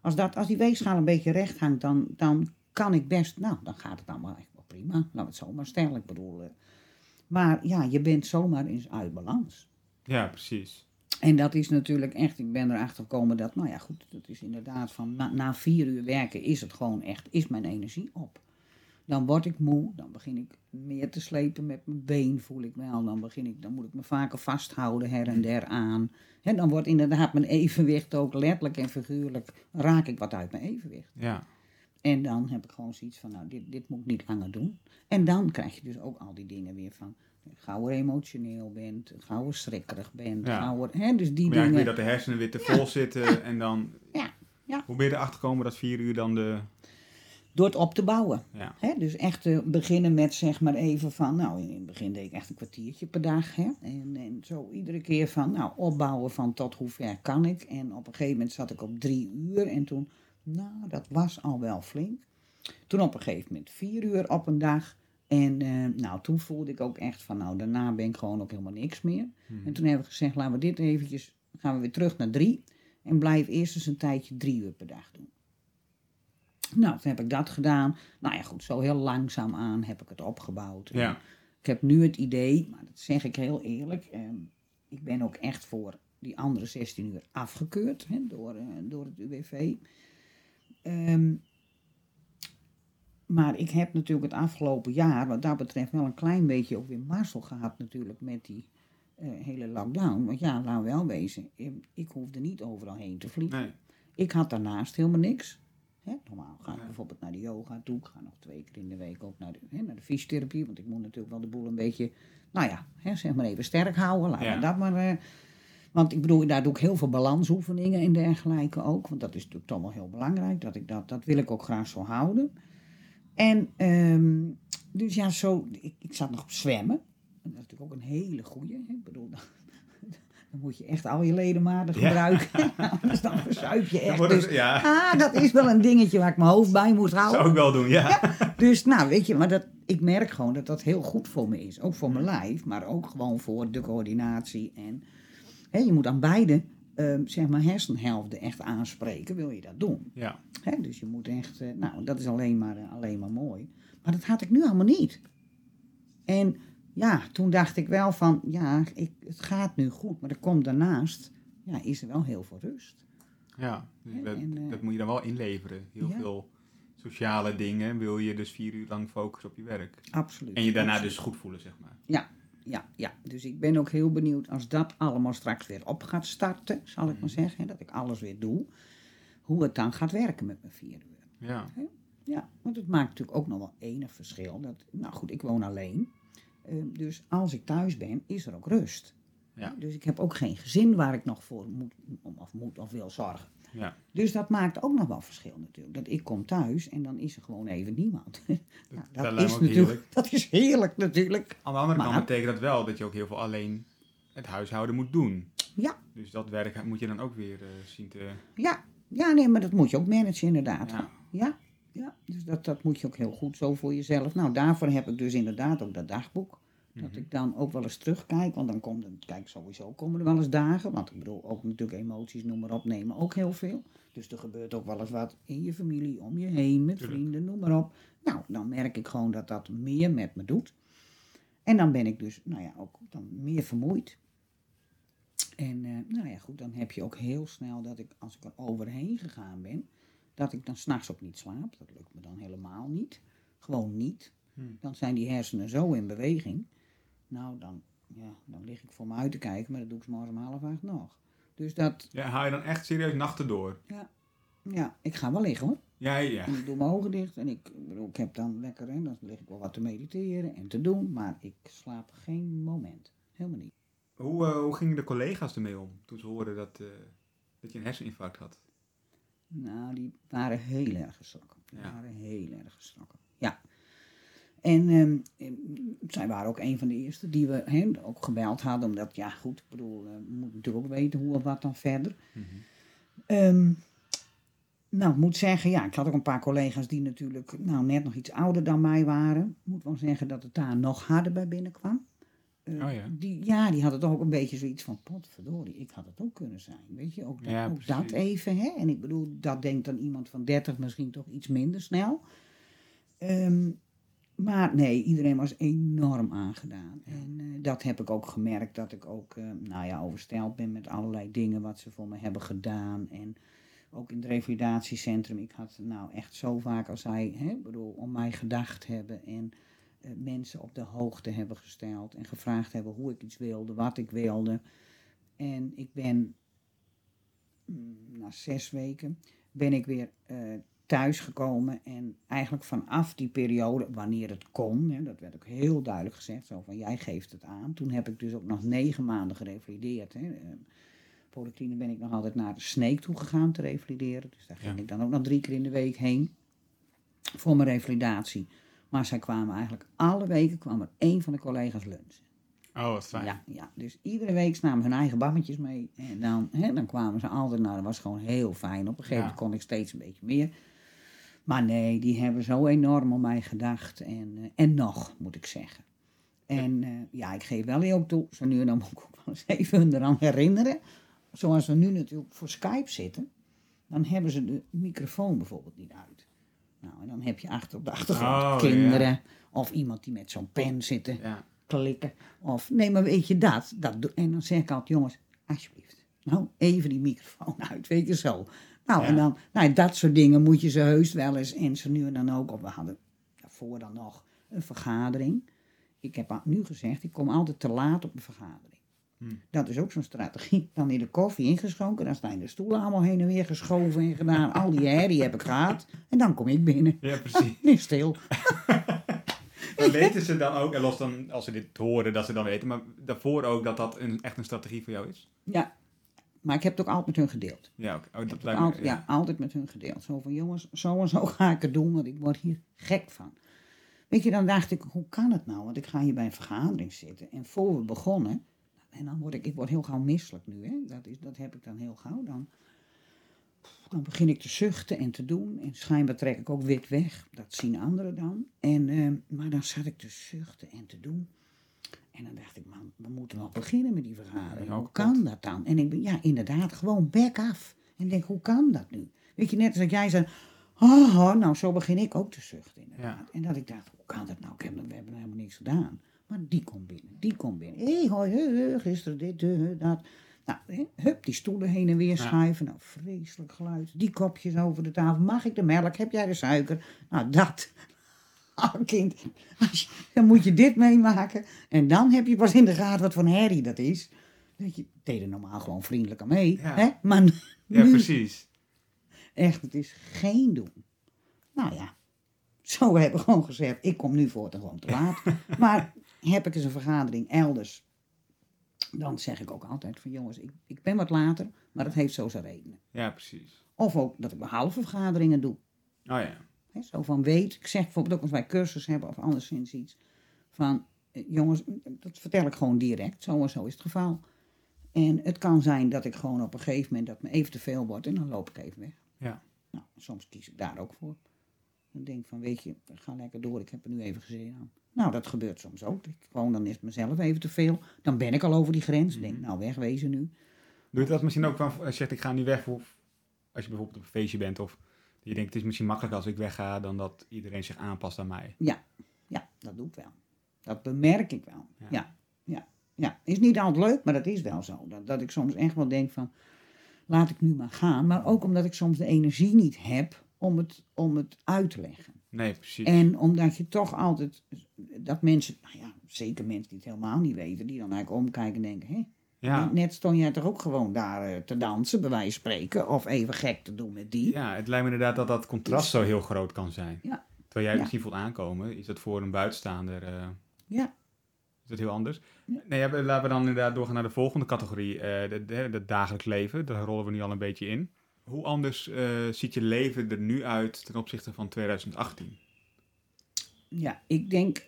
Als, dat, als die weegschaal een beetje recht hangt, dan, dan kan ik best, nou, dan gaat het allemaal echt wel prima. Laten we het zo maar stellen, ik bedoel. eh. maar ja, je bent zomaar eens uit balans. Ja, precies. En dat is natuurlijk echt, ik ben erachter gekomen dat, nou ja goed, dat is inderdaad van na, na vier uur werken is het gewoon echt, is mijn energie op. Dan word ik moe, dan begin ik meer te slepen met mijn been, voel ik wel. Dan, begin ik, dan moet ik me vaker vasthouden her en der aan. En dan wordt inderdaad mijn evenwicht ook letterlijk en figuurlijk, raak ik wat uit mijn evenwicht. Ja. En dan heb ik gewoon zoiets van, nou, dit, dit moet ik niet langer doen. En dan krijg je dus ook al die dingen weer van, gauw emotioneel bent, gauw schrikkerig bent, Ja. hè, dus die Maar ja, dingen. dat de hersenen weer te vol zitten en dan... Ja, ja. Hoe ben je erachter gekomen dat vier uur dan de... Door het op te bouwen. Ja. Hè? Dus echt te beginnen met zeg maar even van, nou in het begin deed ik echt een kwartiertje per dag. Hè? En, en zo iedere keer van, nou opbouwen van tot hoe ver kan ik. En op een gegeven moment zat ik op drie uur en toen, nou dat was al wel flink. Toen op een gegeven moment vier uur op een dag. En eh, nou toen voelde ik ook echt van, nou daarna ben ik gewoon ook helemaal niks meer. En toen hebben we gezegd, laten we dit eventjes, gaan we weer terug naar drie. En blijf eerst eens een tijdje drie uur per dag doen. Nou, toen heb ik dat gedaan. Nou ja, goed, zo heel langzaam aan heb ik het opgebouwd. Ja. Ik heb nu het idee, maar dat zeg ik heel eerlijk, ehm, ik ben ook echt voor die andere 16 uur afgekeurd hè, door, eh, door het UWV. Ehm, maar ik heb natuurlijk het afgelopen jaar, wat dat betreft, wel een klein beetje ook weer mazzel gehad natuurlijk met die eh, hele lockdown. Want ja, we wel wezen, eh, ik hoefde niet overal heen te vliegen. Nee. Ik had daarnaast helemaal niks. Hè, normaal ga ik bijvoorbeeld naar de yoga toe. Ik ga nog twee keer in de week ook naar de, hè, naar de fysiotherapie. Want ik moet natuurlijk wel de boel een beetje, nou ja, hè, zeg maar even sterk houden. Laten Ja. dat maar... eh, want ik bedoel, daar doe ik heel veel balansoefeningen en dergelijke ook. Want dat is natuurlijk toch wel heel belangrijk. Dat, ik dat, dat wil ik ook graag zo houden. En ehm, dus ja, zo, ik, ik zat nog op zwemmen. En dat is natuurlijk ook een hele goeie. Hè? Ik bedoel, dan, dan moet je echt al je ledematen Ja. gebruiken. Anders dan verzuip je echt. Dus, ja, ah, dat is wel een dingetje waar ik mijn hoofd bij moet houden. zou ik wel doen, ja. Dus nou, weet je, maar dat, ik merk gewoon dat dat heel goed voor me is. Ook voor mijn lijf, maar ook gewoon voor de coördinatie. En hè, je moet aan beide, ehm, zeg maar, hersenhelften echt aanspreken, wil je dat doen. Ja, dus je moet echt, eh, nou, dat is alleen maar, eh, alleen maar mooi. Maar dat had ik nu allemaal niet. En ja, toen dacht ik wel van, ja, ik, het gaat nu goed, maar er komt daarnaast, ja, is er wel heel veel rust. ja. Dus Ja, dat, en, eh, dat moet je dan wel inleveren. Heel ja. veel sociale dingen wil je dus vier uur lang focussen op je werk. Absoluut. En je daarna absoluut. dus goed voelen, zeg maar. Ja, ja, ja. Dus ik ben ook heel benieuwd als dat allemaal straks weer op gaat starten, zal ik maar zeggen, hè, dat ik alles weer doe, hoe het dan gaat werken met mijn vier uur. Ja, Ja, want het maakt natuurlijk ook nog wel enig verschil. Dat, nou goed, ik woon alleen. Eh, dus als ik thuis ben, is er ook rust. Ja. Dus ik heb ook geen gezin waar ik nog voor moet of, moet of wil zorgen. Ja. Dus dat maakt ook nog wel verschil natuurlijk. Dat ik kom thuis en dan is er gewoon even niemand. Nou, dat is natuurlijk, heerlijk. dat is heerlijk natuurlijk. Aan de andere kant betekent dat wel dat je ook heel veel alleen het huishouden moet doen. Ja, Dus dat werk moet je dan ook weer eh, zien te... ja, ja, nee, maar dat moet je ook managen inderdaad. Ja. Ja, ja. dus dat, dat moet je ook heel goed zo voor jezelf. Nou, daarvoor heb ik dus inderdaad ook dat dagboek. Dat Mhm. ik dan ook wel eens terugkijk, want dan komt er, kijk sowieso komen er wel eens dagen, want ik bedoel ook natuurlijk emoties, noem maar op, nemen ook heel veel. Dus er gebeurt ook wel eens wat in je familie, om je heen, met vrienden, noem maar op. Nou, dan merk ik gewoon dat dat meer met me doet. En dan ben ik dus, nou ja, ook dan meer vermoeid. En eh, nou ja, goed, dan heb je ook heel snel dat ik, als ik er overheen gegaan ben, dat ik dan s'nachts ook niet slaap. Dat lukt me dan helemaal niet. Gewoon niet. Hmm. Dan zijn die hersenen zo in beweging. Nou, dan, ja, dan lig ik voor me uit te kijken, maar dat doe ik 's morgens om half acht nog. Dus dat, Ja, haal je dan echt serieus nachten door? ja, ik ga wel liggen hoor. Ja, ja. En ik doe mijn ogen dicht en ik, ik heb dan lekker, hè, dan lig ik wel wat te mediteren en te doen, maar ik slaap geen moment. Helemaal niet. Hoe, eh, hoe gingen de collega's ermee om toen ze hoorden dat, eh, dat je een herseninfarct had? Nou, die waren heel erg geschrokken. Die Ja. waren heel erg geschrokken. Ja. En ehm, zij waren ook een van de eerste die we hè, ook gebeld hadden. Omdat, ja goed, ik bedoel, eh, we moeten natuurlijk ook weten hoe of wat dan verder. Ehm, nou, ik moet zeggen, ja, ik had ook een paar collega's die natuurlijk nou, net nog iets ouder dan mij waren. Ik moet wel zeggen dat het daar nog harder bij binnenkwam. Oh ja. Die, ja, die hadden toch ook een beetje zoiets van, potverdorie, ik had het ook kunnen zijn. Weet je, ook, dat, Ja, ook dat even. Hè? En ik bedoel, dat denkt dan iemand van 30 misschien toch iets minder snel. Ehm, maar nee, iedereen was enorm aangedaan. En eh, dat heb ik ook gemerkt, dat ik ook, eh, nou ja, oversteld ben met allerlei dingen wat ze voor me hebben gedaan. En ook in het revalidatiecentrum, ik had nou echt zo vaak als zij, hè, bedoel, om mij gedacht hebben en eh, mensen op de hoogte hebben gesteld en gevraagd hebben hoe ik iets wilde, wat ik wilde. En ik ben mm, na zes weken ben ik weer thuisgekomen en eigenlijk vanaf die periode, wanneer het kon, hè, dat werd ook heel duidelijk gezegd, zo van jij geeft het aan. Toen heb ik dus ook nog negen maanden gerevalideerd. Hè. Eh, ben ik nog altijd naar de Sneek toe gegaan te revalideren. Dus daar ging Ja. ik dan ook nog drie keer in de week heen voor mijn revalidatie. Maar zij kwamen eigenlijk alle weken kwam er één van de collega's lunchen. Oh, wat fijn. Ja, ja, dus iedere week namen hun eigen bammetjes mee. En dan, hè, dan kwamen ze altijd, nou dat was gewoon heel fijn. Op een gegeven Ja. moment kon ik steeds een beetje meer. Maar nee, die hebben zo enorm om mij gedacht. En, eh, en nog, moet ik zeggen. En eh, ja, ik geef wel heel toe, zo nu en dan moet ik ook wel eens even hun eraan herinneren. Zoals we nu natuurlijk voor Skype zitten, dan hebben ze de microfoon bijvoorbeeld niet uit. Nou, en dan heb je achter op de achtergrond Oh, kinderen of iemand die met zo'n pen zit te Ja. klikken. Of nee, maar weet je dat? dat en dan zeg ik altijd, jongens, alsjeblieft. Nou, even die microfoon uit, weet je zo. Nou, en dan, nou, dat soort dingen moet je ze heus wel eens. En ze nu en dan ook. Of we hadden daarvoor dan nog een vergadering. Ik heb nu gezegd, ik kom altijd te laat op een vergadering. Hmm. Dat is ook zo'n strategie. Dan in de koffie ingeschonken, dan zijn de stoelen allemaal heen en weer geschoven en gedaan. Al die herrie heb ik gehad. En dan kom ik binnen. ja, precies. Nu stil. Maar weten ze dan ook, en los dan als ze dit horen, dat ze dan weten, maar daarvoor ook dat dat een, echt een strategie voor jou is? Ja, maar ik heb het ook altijd met hun gedeeld. Ja. Oh, dat heb lijkt me, altijd, ja. altijd met hun gedeeld. Zo van, jongens, zo en zo ga ik het doen, want ik word hier gek van. Weet je, dan dacht ik, hoe kan het nou? Want ik ga hier bij een vergadering zitten. En voor we begonnen, en dan word ik, ik word heel gauw misselijk nu, hè? Dat, is, dat heb ik dan heel gauw. Dan, dan begin ik te zuchten en te doen. En schijnbaar trek ik ook wit weg. Dat zien anderen dan. En, eh, maar dan zat ik te zuchten en te doen. En dan dacht ik, man, we moeten wel beginnen met die vergadering. Hoe kan dat dan? En ik ben, ja, inderdaad, gewoon back af. En denk, hoe kan dat nu? Weet je, net als dat jij zei, oh, oh, nou, zo begin ik ook te zuchten, inderdaad. En dat ik dacht, hoe kan dat nou? Ik heb, we hebben helemaal niks gedaan. Maar die komt binnen, die komt binnen. Hé, hey, hoi, he, he, gisteren dit, dat. Nou, hup, die stoelen heen en weer schuiven. Nou, vreselijk geluid. Die kopjes over de tafel. Mag ik de melk? Heb jij de suiker? Nou, dat. Oh, kind, als je- dan moet je dit meemaken. En dan heb je pas in de gaten wat voor een herrie dat is. Weet je, deed er normaal gewoon vriendelijk aan mee. Ja. Hè? Maar Ja, nu, precies. echt, het is geen doen. Nou ja, zo hebben we gewoon gezegd, ik kom nu voor gewoon te laat. maar heb ik eens een vergadering elders, dan zeg ik ook altijd van jongens, ik, ik ben wat later, maar dat heeft zo zijn redenen. Ja, precies. Of ook dat ik halve vergaderingen doe. Oh ja. Zo van weet, ik zeg bijvoorbeeld ook als wij cursus hebben of anderszins iets. Van eh, jongens, dat vertel ik gewoon direct, zo en zo is het geval. En het kan zijn dat ik gewoon op een gegeven moment dat me even te veel wordt en dan loop ik even weg. Ja. Nou, soms kies ik daar ook voor. Dan denk ik van, weet je, ga lekker door, ik heb er nu even gezien aan. Nou, dat gebeurt soms ook. Ik, gewoon, dan is het mezelf even te veel. Dan ben ik al over die grens. Ik denk, nou, wegwezen nu. Doe je dat misschien ook van, als je zegt ik ga nu weg, of als je bijvoorbeeld op een feestje bent, of je denkt het is misschien makkelijker als ik wegga dan dat iedereen zich aanpast aan mij. Ja, ja, dat doe ik wel. Dat bemerk ik wel. Ja. Ja, ja, ja. Is niet altijd leuk, maar dat is wel zo. Dat, dat ik soms echt wel denk van, laat ik nu maar gaan. Maar ook omdat ik soms de energie niet heb om het, om het uit te leggen. Nee, precies. En omdat je toch altijd, dat mensen, nou ja, zeker mensen die het helemaal niet weten, die dan eigenlijk omkijken en denken, hé, ja. net stond jij toch ook gewoon daar eh, te dansen, bij wijze van spreken, of even gek te doen met die. ja, het lijkt me inderdaad dat dat contrast zo heel groot kan zijn. Ja. Terwijl jij het Ja. misschien voelt aankomen, is dat voor een buitenstaander eh, Ja. is dat heel anders. Ja. Nee, laten we dan inderdaad doorgaan naar de volgende categorie, eh het dagelijks leven. Daar rollen we nu al een beetje in. Hoe anders ziet je leven er nu uit ten opzichte van 2018? Ja, ik denk.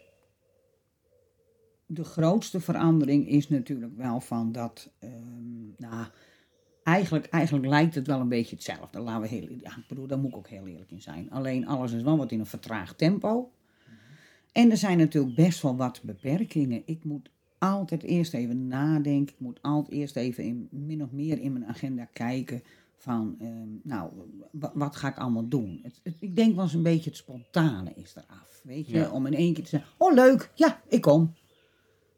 De grootste verandering is natuurlijk wel van dat. ehm, nou, eigenlijk, eigenlijk lijkt het wel een beetje hetzelfde. Laten we heel, ja, ik bedoel, daar moet ik ook heel eerlijk in zijn. Alleen alles is wel wat in een vertraagd tempo. En er zijn natuurlijk best wel wat beperkingen. Ik moet altijd eerst even nadenken. Ik moet altijd eerst even in, min of meer in mijn agenda kijken. Van, ehm, nou, wa- wat ga ik allemaal doen? Het, het- ik denk wel eens een beetje het spontane is eraf. Weet je, Ja. om in één keer te zeggen: Oh, leuk, ja, ik kom.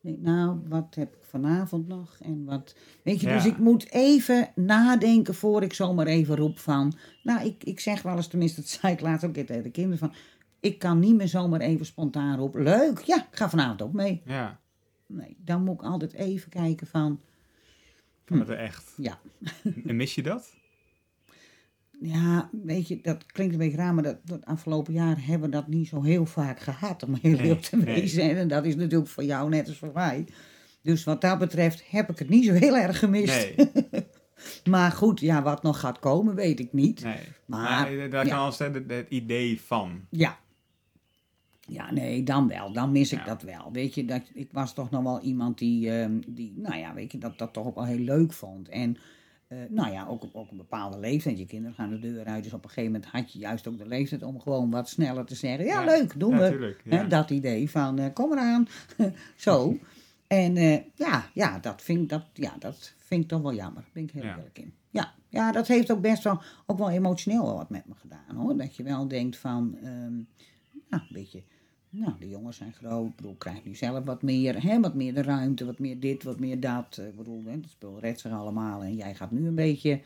Ik denk, nou, wat heb ik vanavond nog? En wat, weet je, dus ik moet even nadenken voor ik zomaar even roep van... Nou, ik, ik zeg wel eens, tenminste, dat zei ik laatst ook tegen de kinderen van... Ik kan niet meer zomaar even spontaan roepen, leuk, ja, ik ga vanavond ook mee. Ja, Nee, dan moet ik altijd even kijken van, kan het er echt. ja, En mis je dat? Ja, weet je, dat klinkt een beetje raar, maar dat, dat afgelopen jaar hebben we dat niet zo heel vaak gehad, om heel eerlijk te nee. wezen. En dat is natuurlijk voor jou net als voor mij. Dus wat dat betreft heb ik het niet zo heel erg gemist. Nee, Maar goed, ja, wat nog gaat komen, weet ik niet. nee. Maar, Maar, eh, daar ja. kan al het, het idee van. Ja. Ja, nee, dan wel. Dan mis ik Ja. dat wel. Weet je, dat, ik was toch nog wel iemand die, ehm, die nou ja, weet je, dat, dat toch ook wel heel leuk vond. En eh, nou ja, ook op ook een bepaalde leeftijd. Je kinderen gaan de deur uit. Dus op een gegeven moment had je juist ook de leeftijd om gewoon wat sneller te zeggen. Ja, Ja. leuk, doen we. ja. dat idee van, eh, kom eraan. Zo. En eh, ja, ja, dat vind, ik- dat, ja, dat vind ik toch wel jammer. Daar ben ik heel Ja. eerlijk in. Ja, ja, dat heeft ook best wel, ook wel emotioneel wel wat met me gedaan hoor. Dat je wel denkt van, ehm, nou, een beetje, nou, de jongens zijn groot. Ik bedoel, krijg nu zelf wat meer, hè, wat meer de ruimte, wat meer dit, wat meer dat. Eh, Ik bedoel, hè, het spul redt zich allemaal en jij gaat nu een beetje...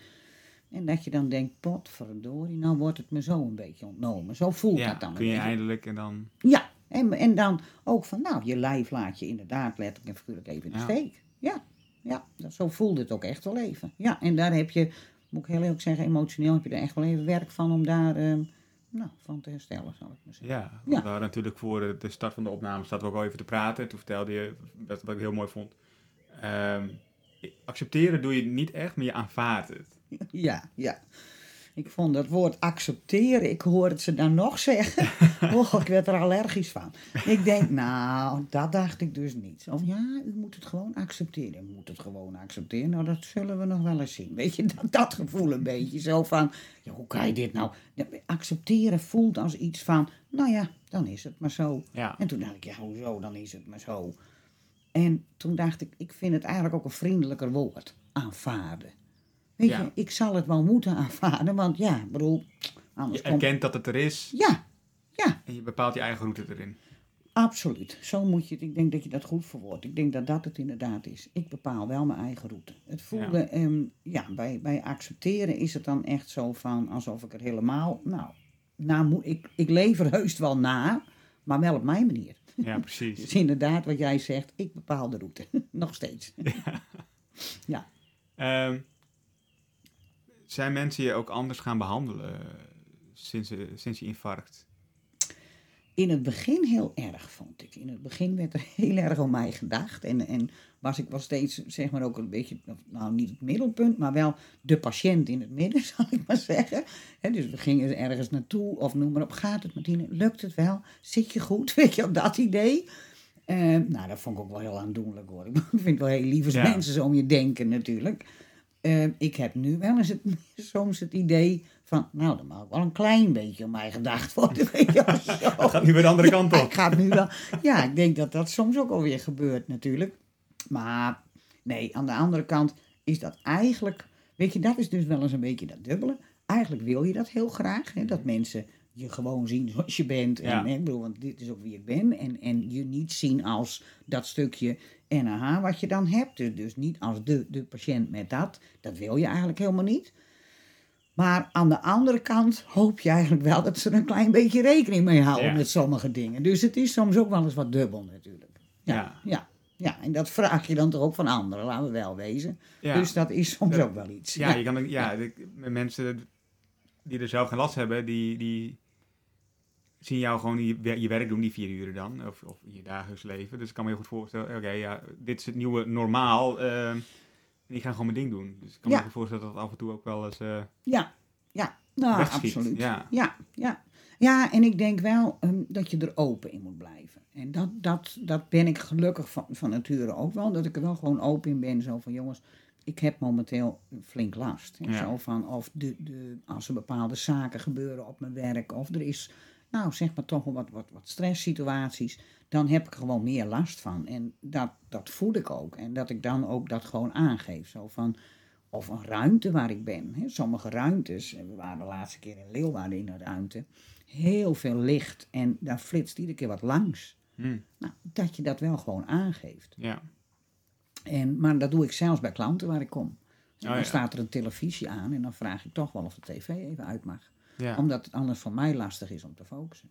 En dat je dan denkt, potverdorie, nou wordt het me zo een beetje ontnomen. Zo voelt Ja, dat dan. kun je eindelijk en dan... Ja, en, en dan ook van, nou, je lijf laat je inderdaad letterlijk en figuurlijk even in de Ja. steek. Ja, ja, dat, zo voelde het ook echt wel even. Ja, en daar heb je, moet ik heel eerlijk zeggen, emotioneel heb je er echt wel even werk van om daar, ehm, nou, van te herstellen, zal ik maar zeggen. Ja, Ja. we hadden natuurlijk voor de- start van de opname zaten we ook al even te praten. En toen vertelde je, wat ik heel mooi vond. Ehm, accepteren doe je niet echt, maar je aanvaardt het. Ja, ja. Ik vond dat woord accepteren, ik hoor het ze dan nog zeggen. Oh, ik werd er allergisch van. Ik denk, nou, dat dacht ik dus niet. Of ja, u moet het gewoon accepteren. U moet het gewoon accepteren. Nou, dat zullen we nog wel eens zien. Weet je, dat, dat gevoel een beetje zo van, ja, hoe kan je dit nou? Accepteren voelt als iets van, nou ja, dan is het maar zo. Ja, En toen dacht ik, ja, hoezo, dan is het maar zo. En toen dacht ik, ik vind het eigenlijk ook een vriendelijker woord, aanvaarden. Weet Ja. je, ik zal het wel moeten aanvaarden, want ja, ik bedoel, anders je komt... erkent dat het er is Ja, ja, en je bepaalt je eigen route erin. absoluut. Zo moet je het, ik denk dat je dat goed verwoordt. Ik denk dat dat het inderdaad is. Ik bepaal wel mijn eigen route. Het voelde, ja, ja bij, bij accepteren is het dan echt zo van, alsof ik er helemaal, nou, na moet, ik, ik leef er heus wel na, maar wel op mijn manier. Ja, precies. Dus inderdaad, wat jij zegt, ik bepaal de route. Nog steeds. ja. Ehm, zijn mensen je ook anders gaan behandelen eh, sinds, eh, sinds je infarct? In het begin heel erg, vond ik. In het begin werd er heel erg om mij gedacht. En, en was ik wel steeds, zeg maar, ook een beetje, nou niet het middelpunt, maar wel de patiënt in het midden, zal ik maar zeggen. Dus we gingen ergens naartoe, of noem maar op, gaat het Martine, lukt het wel? Zit je goed? Weet je, op dat idee. Eh, nou, dat vond ik ook wel heel aandoenlijk hoor. Ik vind het wel heel Ja. mensen zo om je denken natuurlijk. Eh, ik heb nu wel eens het, soms het idee van, nou, dan mag wel een klein beetje om mij gedacht worden. Dat gaat nu weer de andere kant Ja, op. ik ga het nu wel. Ja, ik denk dat dat soms ook alweer gebeurt natuurlijk. Maar nee, aan de andere kant is dat eigenlijk, weet je, dat is dus wel eens een beetje dat dubbele. Eigenlijk wil je dat heel graag, hè, dat mensen je gewoon zien zoals je bent. En, Ja. hè, ik bedoel, want dit is ook wie ik ben. En, en je niet zien als dat stukje NAH wat je dan hebt. Dus, dus niet als de, de patiënt met dat. Dat wil je eigenlijk helemaal niet. Maar aan de andere kant hoop je eigenlijk wel dat ze er een klein beetje rekening mee houden Ja. met sommige dingen. Dus het is soms ook wel eens wat dubbel natuurlijk. Ja, Ja. ja. ja. en dat vraag je dan toch ook van anderen, laten we wel wezen. Ja. Dus dat is soms ook wel iets. Ja, je kan, ja, de- met mensen die er zelf geen last hebben, die, die zien jou gewoon je, je werk doen, die vier uren dan, of, of je dagelijks leven. Dus ik kan me heel goed voorstellen, oké, ja, dit is het nieuwe normaal, eh, en ik ga gewoon mijn ding doen. Dus ik kan Ja. me goed voorstellen dat dat af en toe ook wel eens eh Ja, ja. Nou, wegschiet. absoluut. Ja. Ja, ja. Ja, en ik denk wel ehm, dat je er open in moet blijven. En dat, dat, dat ben ik gelukkig van, van nature ook wel. Dat ik er wel gewoon open in ben. Zo van jongens, ik heb momenteel flink last. Ja. Zo van of de, de, als er bepaalde zaken gebeuren op mijn werk. Of er is, nou zeg maar toch wat, wat, wat stresssituaties. Dan heb ik er gewoon meer last van. En dat, dat voel ik ook. En dat ik dan ook dat gewoon aangeef. Zo van, of een ruimte waar ik ben. Hè. Sommige ruimtes, we waren de laatste keer in Leeuwarden in een ruimte, heel veel licht en daar flitst iedere keer wat langs. Hm, Nou, dat je dat wel gewoon aangeeft. ja. En, maar dat doe ik zelfs bij klanten waar ik kom. dan Oh, ja. staat er een televisie aan en dan vraag ik toch wel of de tv even uit mag. Ja. Omdat het anders voor mij lastig is om te focussen.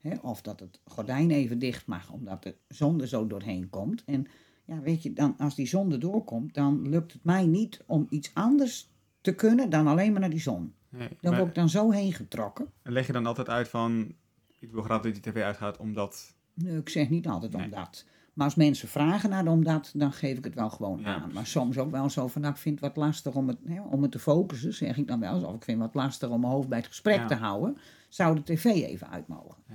ja. Of dat het gordijn even dicht mag, omdat de zon er zo doorheen komt. En ja, weet je, dan, als die zon er doorkomt, dan lukt het mij niet om iets anders te kunnen dan alleen maar naar die zon. Nee, maar word ik dan zo heen getrokken. leg je dan altijd uit van, ik wil graag dat die tv uitgaat, omdat... Nee, ik zeg niet altijd Nee. omdat. Maar als mensen vragen naar de omdat, dan geef ik het wel gewoon Ja, aan. Maar soms ook wel zo van, nou, ik vind het wat lastig om het, hè, om het te focussen, zeg ik dan wel. Of ik vind het wat lastig om mijn hoofd bij het gesprek Ja. te houden. Zou de tv even uit mogen? Ja.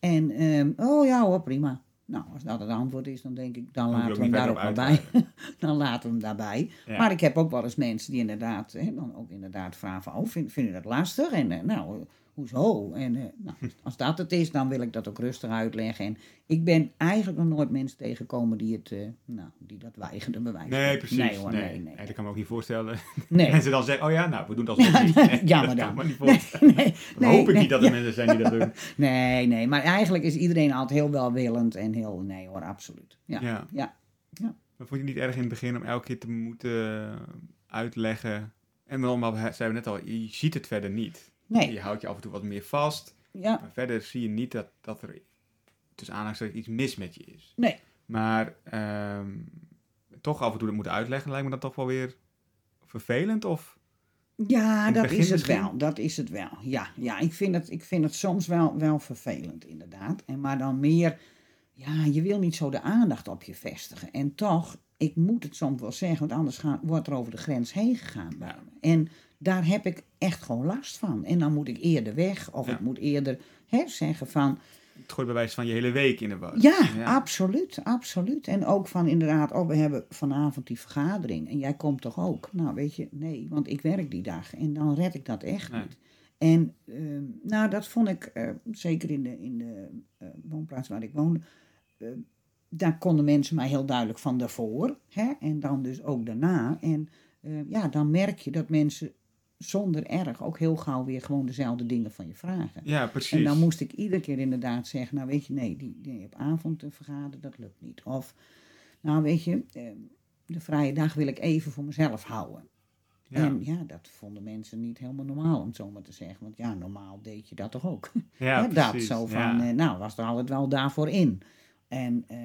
En, ehm, oh ja hoor, prima. Nou, als dat het antwoord is, dan denk ik, dan laten we hem daar ook maar bij. dan laten we hem daarbij. Ja. Maar ik heb ook wel eens mensen die inderdaad, hè, dan ook inderdaad vragen van, oh, vind, vind je dat lastig? En eh, nou, hoezo? En eh, nou, als dat het is, dan wil ik dat ook rustig uitleggen. En ik ben eigenlijk nog nooit mensen tegengekomen die, het, eh, nou, die dat weigerden bewijzen. Nee, precies. Nee hoor, nee, nee, nee. dat kan me ook niet voorstellen. Nee. Mensen dan zeggen, oh ja, nou, we doen dat alsnog niet. Nee, Jammer dat dan. kan me niet voorstellen. nee, Dan hoop ik niet dat er ja. mensen zijn die dat doen. Nee, nee, maar eigenlijk is iedereen altijd heel welwillend en heel, nee hoor, absoluut. Ja, Ja. ja. Maar vond je het niet erg in het begin om elke keer te moeten uitleggen? En dan, maar zeiden we net al, je ziet het verder niet. Nee, Je houdt je af en toe wat meer vast. ja, Maar verder zie je niet dat, dat er tussen aanhalingstekens iets mis met je is. nee. Maar ehm, toch af en toe dat moeten uitleggen, lijkt me dat toch wel weer vervelend? Of? Ja, dat is het wel. Dat is het wel. Ja, ja ik, vind het, ik vind het soms wel, wel vervelend, inderdaad. En maar dan meer, ja, je wil niet zo de aandacht op je vestigen. En toch, ik moet het soms wel zeggen, want anders wordt er over de grens heen gegaan bij me. En daar heb ik echt gewoon last van. En dan moet ik eerder weg, of Ja. ik moet eerder hè, zeggen van, Het gooit bij wijze van je hele week in de war. ja, absoluut, absoluut. En ook van inderdaad, oh, we hebben vanavond die vergadering en jij komt toch ook? Nou, weet je, nee, want ik werk die dag en dan red ik dat echt Nee. niet. En ehm, nou, dat vond ik, eh, zeker in de, in de eh, woonplaats waar ik woonde, eh, daar konden mensen mij heel duidelijk van daarvoor. Hè? En dan dus ook daarna. En ja, dan merk je dat mensen zonder erg ook heel gauw weer gewoon dezelfde dingen van je vragen. Ja, precies. En dan moest ik iedere keer inderdaad zeggen, nou weet je, nee, die, die op avond te vergaderen, dat lukt niet. Of, nou weet je, eh, de vrije dag wil ik even voor mezelf houden. Ja. En ja, dat vonden mensen niet helemaal normaal, om het zo maar te zeggen. Want ja, normaal deed je dat toch ook. ja, Hè, dat, precies. zo van, Ja. eh, nou, was er altijd wel daarvoor in. En eh,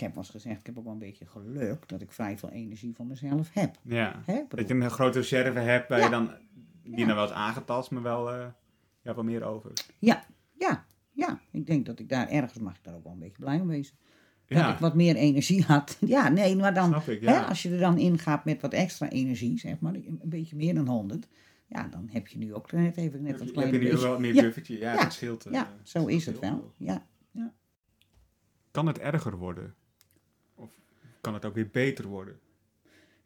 ik heb eens gezegd, ik heb ook wel een beetje geluk dat ik vrij veel energie van mezelf heb. ja. Hè? Dat je een grote reserve hebt waar Ja. je dan, die Ja. dan wel eens aangetast, maar wel, eh je hebt wel meer over. Ja, ja, ja. Ik denk dat ik daar ergens mag ik daar ook wel een beetje blij om wezen. Dat ik wat meer energie had. Ja, nee, maar dan, ik. hè, als je er dan ingaat met wat extra energie, zeg maar, een beetje meer dan 100, ja, dan heb je nu ook net even net een klein heb je nu beetje. wel meer buffertje? Ja, dat scheelt. eh, ja, zo is het wel. Ja. Kan het erger worden? Kan het ook weer beter worden?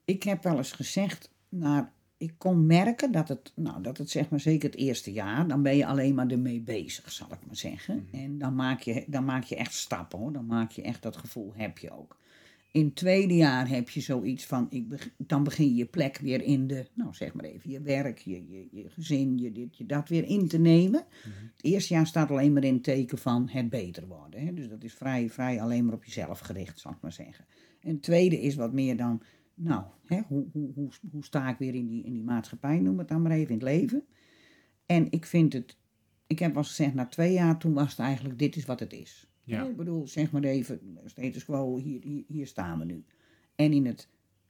Ik heb wel eens gezegd, nou, ik kon merken dat het, nou, dat het zeg maar zeker het eerste jaar, dan ben je alleen maar ermee bezig, zal ik maar zeggen. Mhm. En dan maak, je, dan maak je echt stappen hoor, dan maak je echt dat gevoel, heb je ook. In het tweede jaar heb je zoiets van, ik beg- dan begin je je plek weer in de, nou zeg maar even, je werk, je, je, je gezin, je dit, je dat weer in te nemen. Het eerste jaar staat alleen maar in het teken van het beter worden. Hè? Dus dat is vrij, vrij alleen maar op jezelf gericht, zal ik maar zeggen. En het tweede is wat meer dan nou, hè, hoe, hoe, hoe, hoe sta ik weer in die, in die maatschappij, noem het dan maar even, in het leven. En ik vind het, ik heb wel gezegd, na twee jaar, toen was het eigenlijk, dit is wat het is. Ja. Ik bedoel, zeg maar even, status quo, hier, hier, hier staan we nu. En in het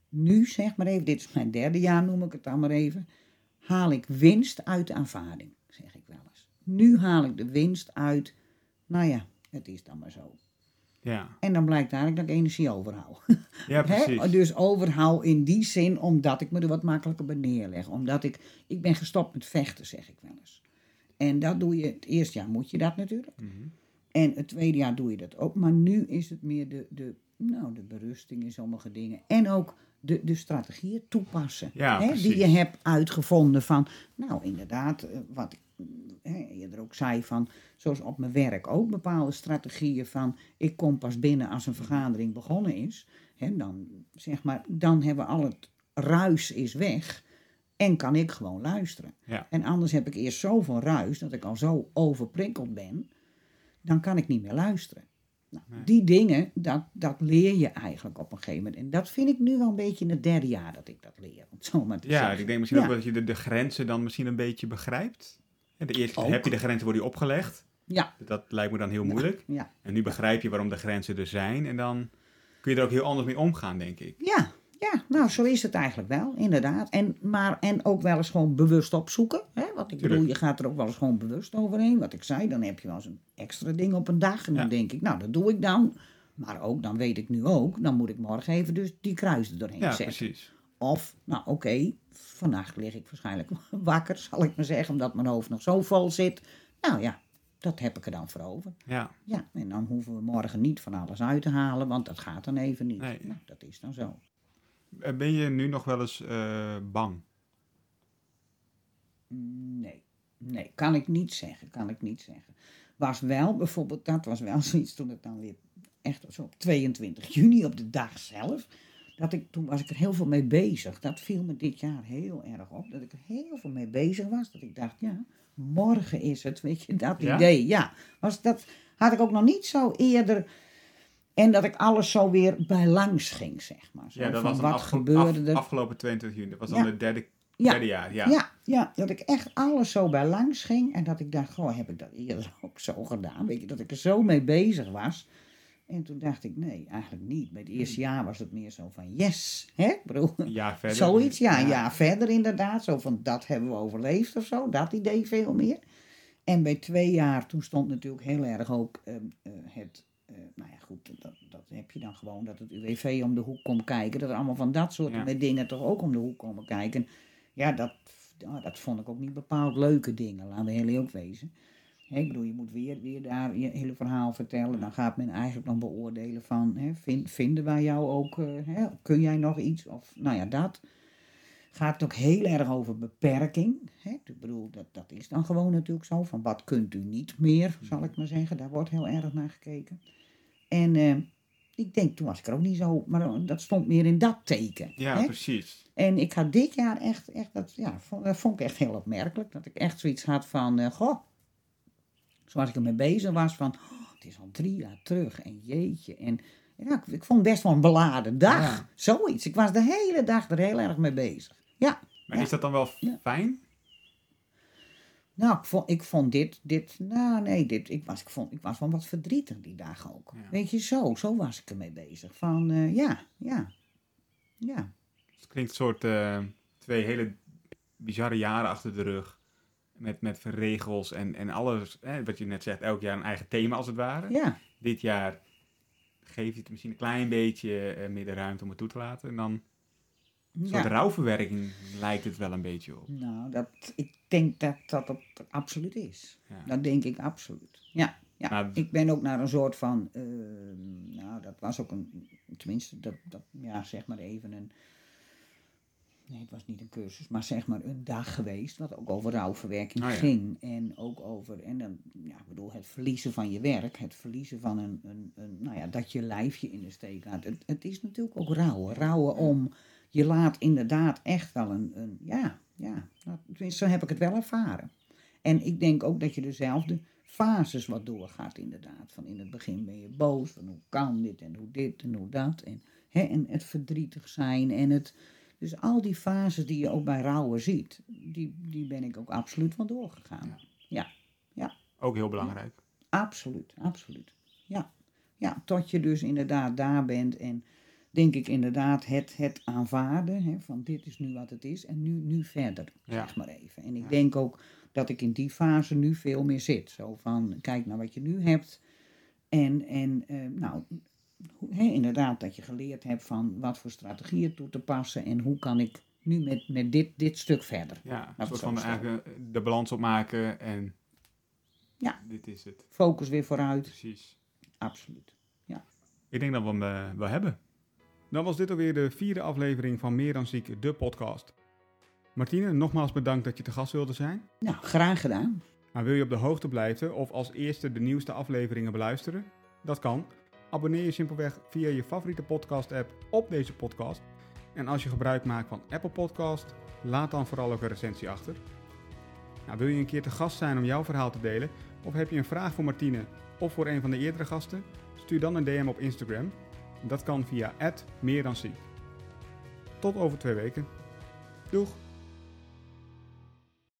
nu, zeg maar even, dit is mijn derde jaar, noem ik het dan maar even, haal ik winst uit de aanvaarding, zeg ik wel eens. Nu haal ik de winst uit, nou ja, het is dan maar zo. Ja, En dan blijkt eigenlijk dat ik energie overhoud. ja precies. Dus overhoud in die zin omdat ik me er wat makkelijker bij neerleg. Omdat ik, ik ben gestopt met vechten, zeg ik wel eens. En dat doe je, het eerste jaar moet je dat natuurlijk. Mhm. En het tweede jaar doe je dat ook. Maar nu is het meer de, de, nou, de berusting in sommige dingen. En ook de, de strategieën toepassen. Ja, hè, die je hebt uitgevonden van, nou inderdaad, eh, wat ik hè, eerder ook zei van, zoals op mijn werk ook bepaalde strategieën van, ik kom pas binnen als een vergadering begonnen is. Hè, dan, zeg maar, dan hebben we al het ruis is weg en kan ik gewoon luisteren. Ja. En anders heb ik eerst zoveel ruis dat ik al zo overprikkeld ben, dan kan ik niet meer luisteren. Nou, Nee. Die dingen, dat, dat leer je eigenlijk op een gegeven moment. En dat vind ik nu wel een beetje in het derde jaar dat ik dat leer. Om zo maar te Ja, zeggen. ik denk misschien Ja. ook dat je de, de grenzen dan misschien een beetje begrijpt. Ja, de eerste Ook. heb je de grenzen worden je opgelegd. Ja, Dat lijkt me dan heel moeilijk. ja. En nu begrijp je waarom de grenzen er zijn. En dan kun je er ook heel anders mee omgaan, denk ik. Ja, ja, nou zo is het eigenlijk wel, inderdaad. En, maar, en ook wel eens gewoon bewust opzoeken. Hè? Ik bedoel, je gaat er ook wel eens gewoon bewust overheen. Wat ik zei, dan heb je wel eens een extra ding op een dag. En dan Ja. denk ik, nou dat doe ik dan. Maar ook, dan weet ik nu ook, dan moet ik morgen even dus die kruis er doorheen Ja, zetten. precies. Of, nou oké, vannacht lig ik waarschijnlijk wakker, zal ik maar zeggen, omdat mijn hoofd nog zo vol zit. Nou ja, dat heb ik er dan voor over. Ja, Ja, en dan hoeven we morgen niet van alles uit te halen, want dat gaat dan even niet. Nee. Nou, dat is dan zo. Eh, ben je nu nog wel eens eh, bang? Nee, nee, kan ik niet zeggen, kan ik niet zeggen. Was wel bijvoorbeeld, dat was wel zoiets toen het dan weer echt zo op 22 juni, op de dag zelf. Dat ik, toen was ik er heel veel mee bezig. Dat viel me dit jaar heel erg op. Dat ik er heel veel mee bezig was. Dat ik dacht, ja, morgen is het, weet je, dat Ja? idee. Ja, was dat had ik ook nog niet zo eerder. En dat ik alles zo weer bij langs ging, zeg maar. Zo Ja, dat was wat afge- gebeurde af- er? afgelopen 22 juni. Dat was dan Ja. het derde, Ja. derde jaar. Ja. Ja. ja, dat ik echt alles zo bij langs ging. En dat ik dacht, goh, heb ik dat eerder ook zo gedaan? Weet je, dat ik er zo mee bezig was. En toen dacht ik, nee, eigenlijk niet. Bij het eerste jaar was het meer zo van, yes, hè? Een jaar verder. zoiets, ja, een jaar verder inderdaad. Zo van, dat hebben we overleefd of zo. Dat idee veel meer. En bij twee jaar, toen stond natuurlijk heel erg ook ehm, eh, het... eh, nou ja, goed, dat, dat heb je dan gewoon, dat het UWV om de hoek komt kijken. Dat er allemaal van dat soort Ja. dingen toch ook om de hoek komen kijken. Ja, dat, ja, dat vond ik ook niet bepaald leuke dingen, laten we heel eerlijk wezen. Ik bedoel, je moet weer, weer daar je hele verhaal vertellen. Dan gaat men eigenlijk dan beoordelen van, vind, vinden wij jou ook, eh, kun jij nog iets? Of, nou ja, dat gaat ook heel erg over beperking. Ik bedoel, dat, dat is dan gewoon natuurlijk zo. Van wat kunt u niet meer, zal ik maar zeggen. Daar wordt heel erg naar gekeken. En eh, ik denk, toen was ik er ook niet zo, maar dat stond meer in dat teken. Ja, hè? precies. En ik had dit jaar echt, echt dat, ja, vond, dat vond ik echt heel opmerkelijk. Dat ik echt zoiets had van, eh, goh, zoals ik ermee bezig was van, oh, het is al drie jaar terug en jeetje. En ja, ik, ik vond het best wel een beladen dag, Ja. zoiets. Ik was de hele dag er heel erg mee bezig. Ja, Maar Ja. is dat dan wel fijn? Nou, ik vond, ik vond dit, dit, nou nee, dit, ik was, ik vond, ik was wel wat verdrietig die dag ook. Ja. Weet je, zo, zo was ik ermee bezig. Van, eh, ja, ja, ja. Het klinkt een soort eh, twee hele bizarre jaren achter de rug. Met, met regels en, en alles, hè, wat je net zegt, elk jaar een eigen thema als het ware. Ja, Dit jaar geef je het misschien een klein beetje eh, meer de ruimte om het toe te laten. En dan een soort ja. rouwverwerking lijkt het wel een beetje op. Nou, dat, ik denk dat dat absoluut is. Ja. Dat denk ik absoluut. Ja, ja. Maar- ik ben ook naar een soort van, eh, nou, dat was ook een, tenminste, dat, dat, ja, zeg maar even een, nee, het was niet een cursus, maar zeg maar een dag geweest, wat ook over rouwverwerking Oh ja. ging. En ook over, en dan, ja, ik bedoel, het verliezen van je werk, het verliezen van een, een, een nou ja, dat je lijfje in de steek laat. Het, het is natuurlijk ook rouwen. Rouwen om, je laat inderdaad echt wel een, een ja, ja, nou, tenminste, zo heb ik het wel ervaren. En ik denk ook dat je dezelfde fases wat doorgaat inderdaad. Van in het begin ben je boos, van hoe kan dit en hoe dit en hoe dat. En Hè, en het verdrietig zijn en het... Dus al die fases die je ook bij rouwen ziet, die, die ben ik ook absoluut van doorgegaan. Ja, ja, Ook heel belangrijk. absoluut, absoluut. Ja. ja, tot je dus inderdaad daar bent en denk ik inderdaad het, het aanvaarden hè, van dit is nu wat het is en nu, nu verder, Ja. zeg maar even. En ik Ja. denk ook dat ik in die fase nu veel meer zit. Zo van, kijk naar wat je nu hebt en, en eh, nou, inderdaad dat je geleerd hebt van wat voor strategieën toe te passen en hoe kan ik nu met, met dit, dit stuk verder. Ja, een soort van eigenlijk eh, de balans opmaken en Ja. dit is het. Focus weer vooruit, Precies. absoluut. Ik denk dat we hem eh, wel hebben. Dan was dit alweer de vierde aflevering van Meer dan Ziek, de podcast. Martine, nogmaals bedankt dat je te gast wilde zijn. Nou, graag gedaan. Maar wil je op de hoogte blijven of als eerste de nieuwste afleveringen beluisteren? Dat kan. Abonneer je simpelweg via je favoriete podcast-app op deze podcast. En als je gebruik maakt van Apple Podcast, laat dan vooral ook een recensie achter. Nou, wil je een keer te gast zijn om jouw verhaal te delen? Of heb je een vraag voor Martine of voor een van de eerdere gasten? Stuur dan een DM op Instagram. Dat kan via meer dan Tot over twee weken. Doeg!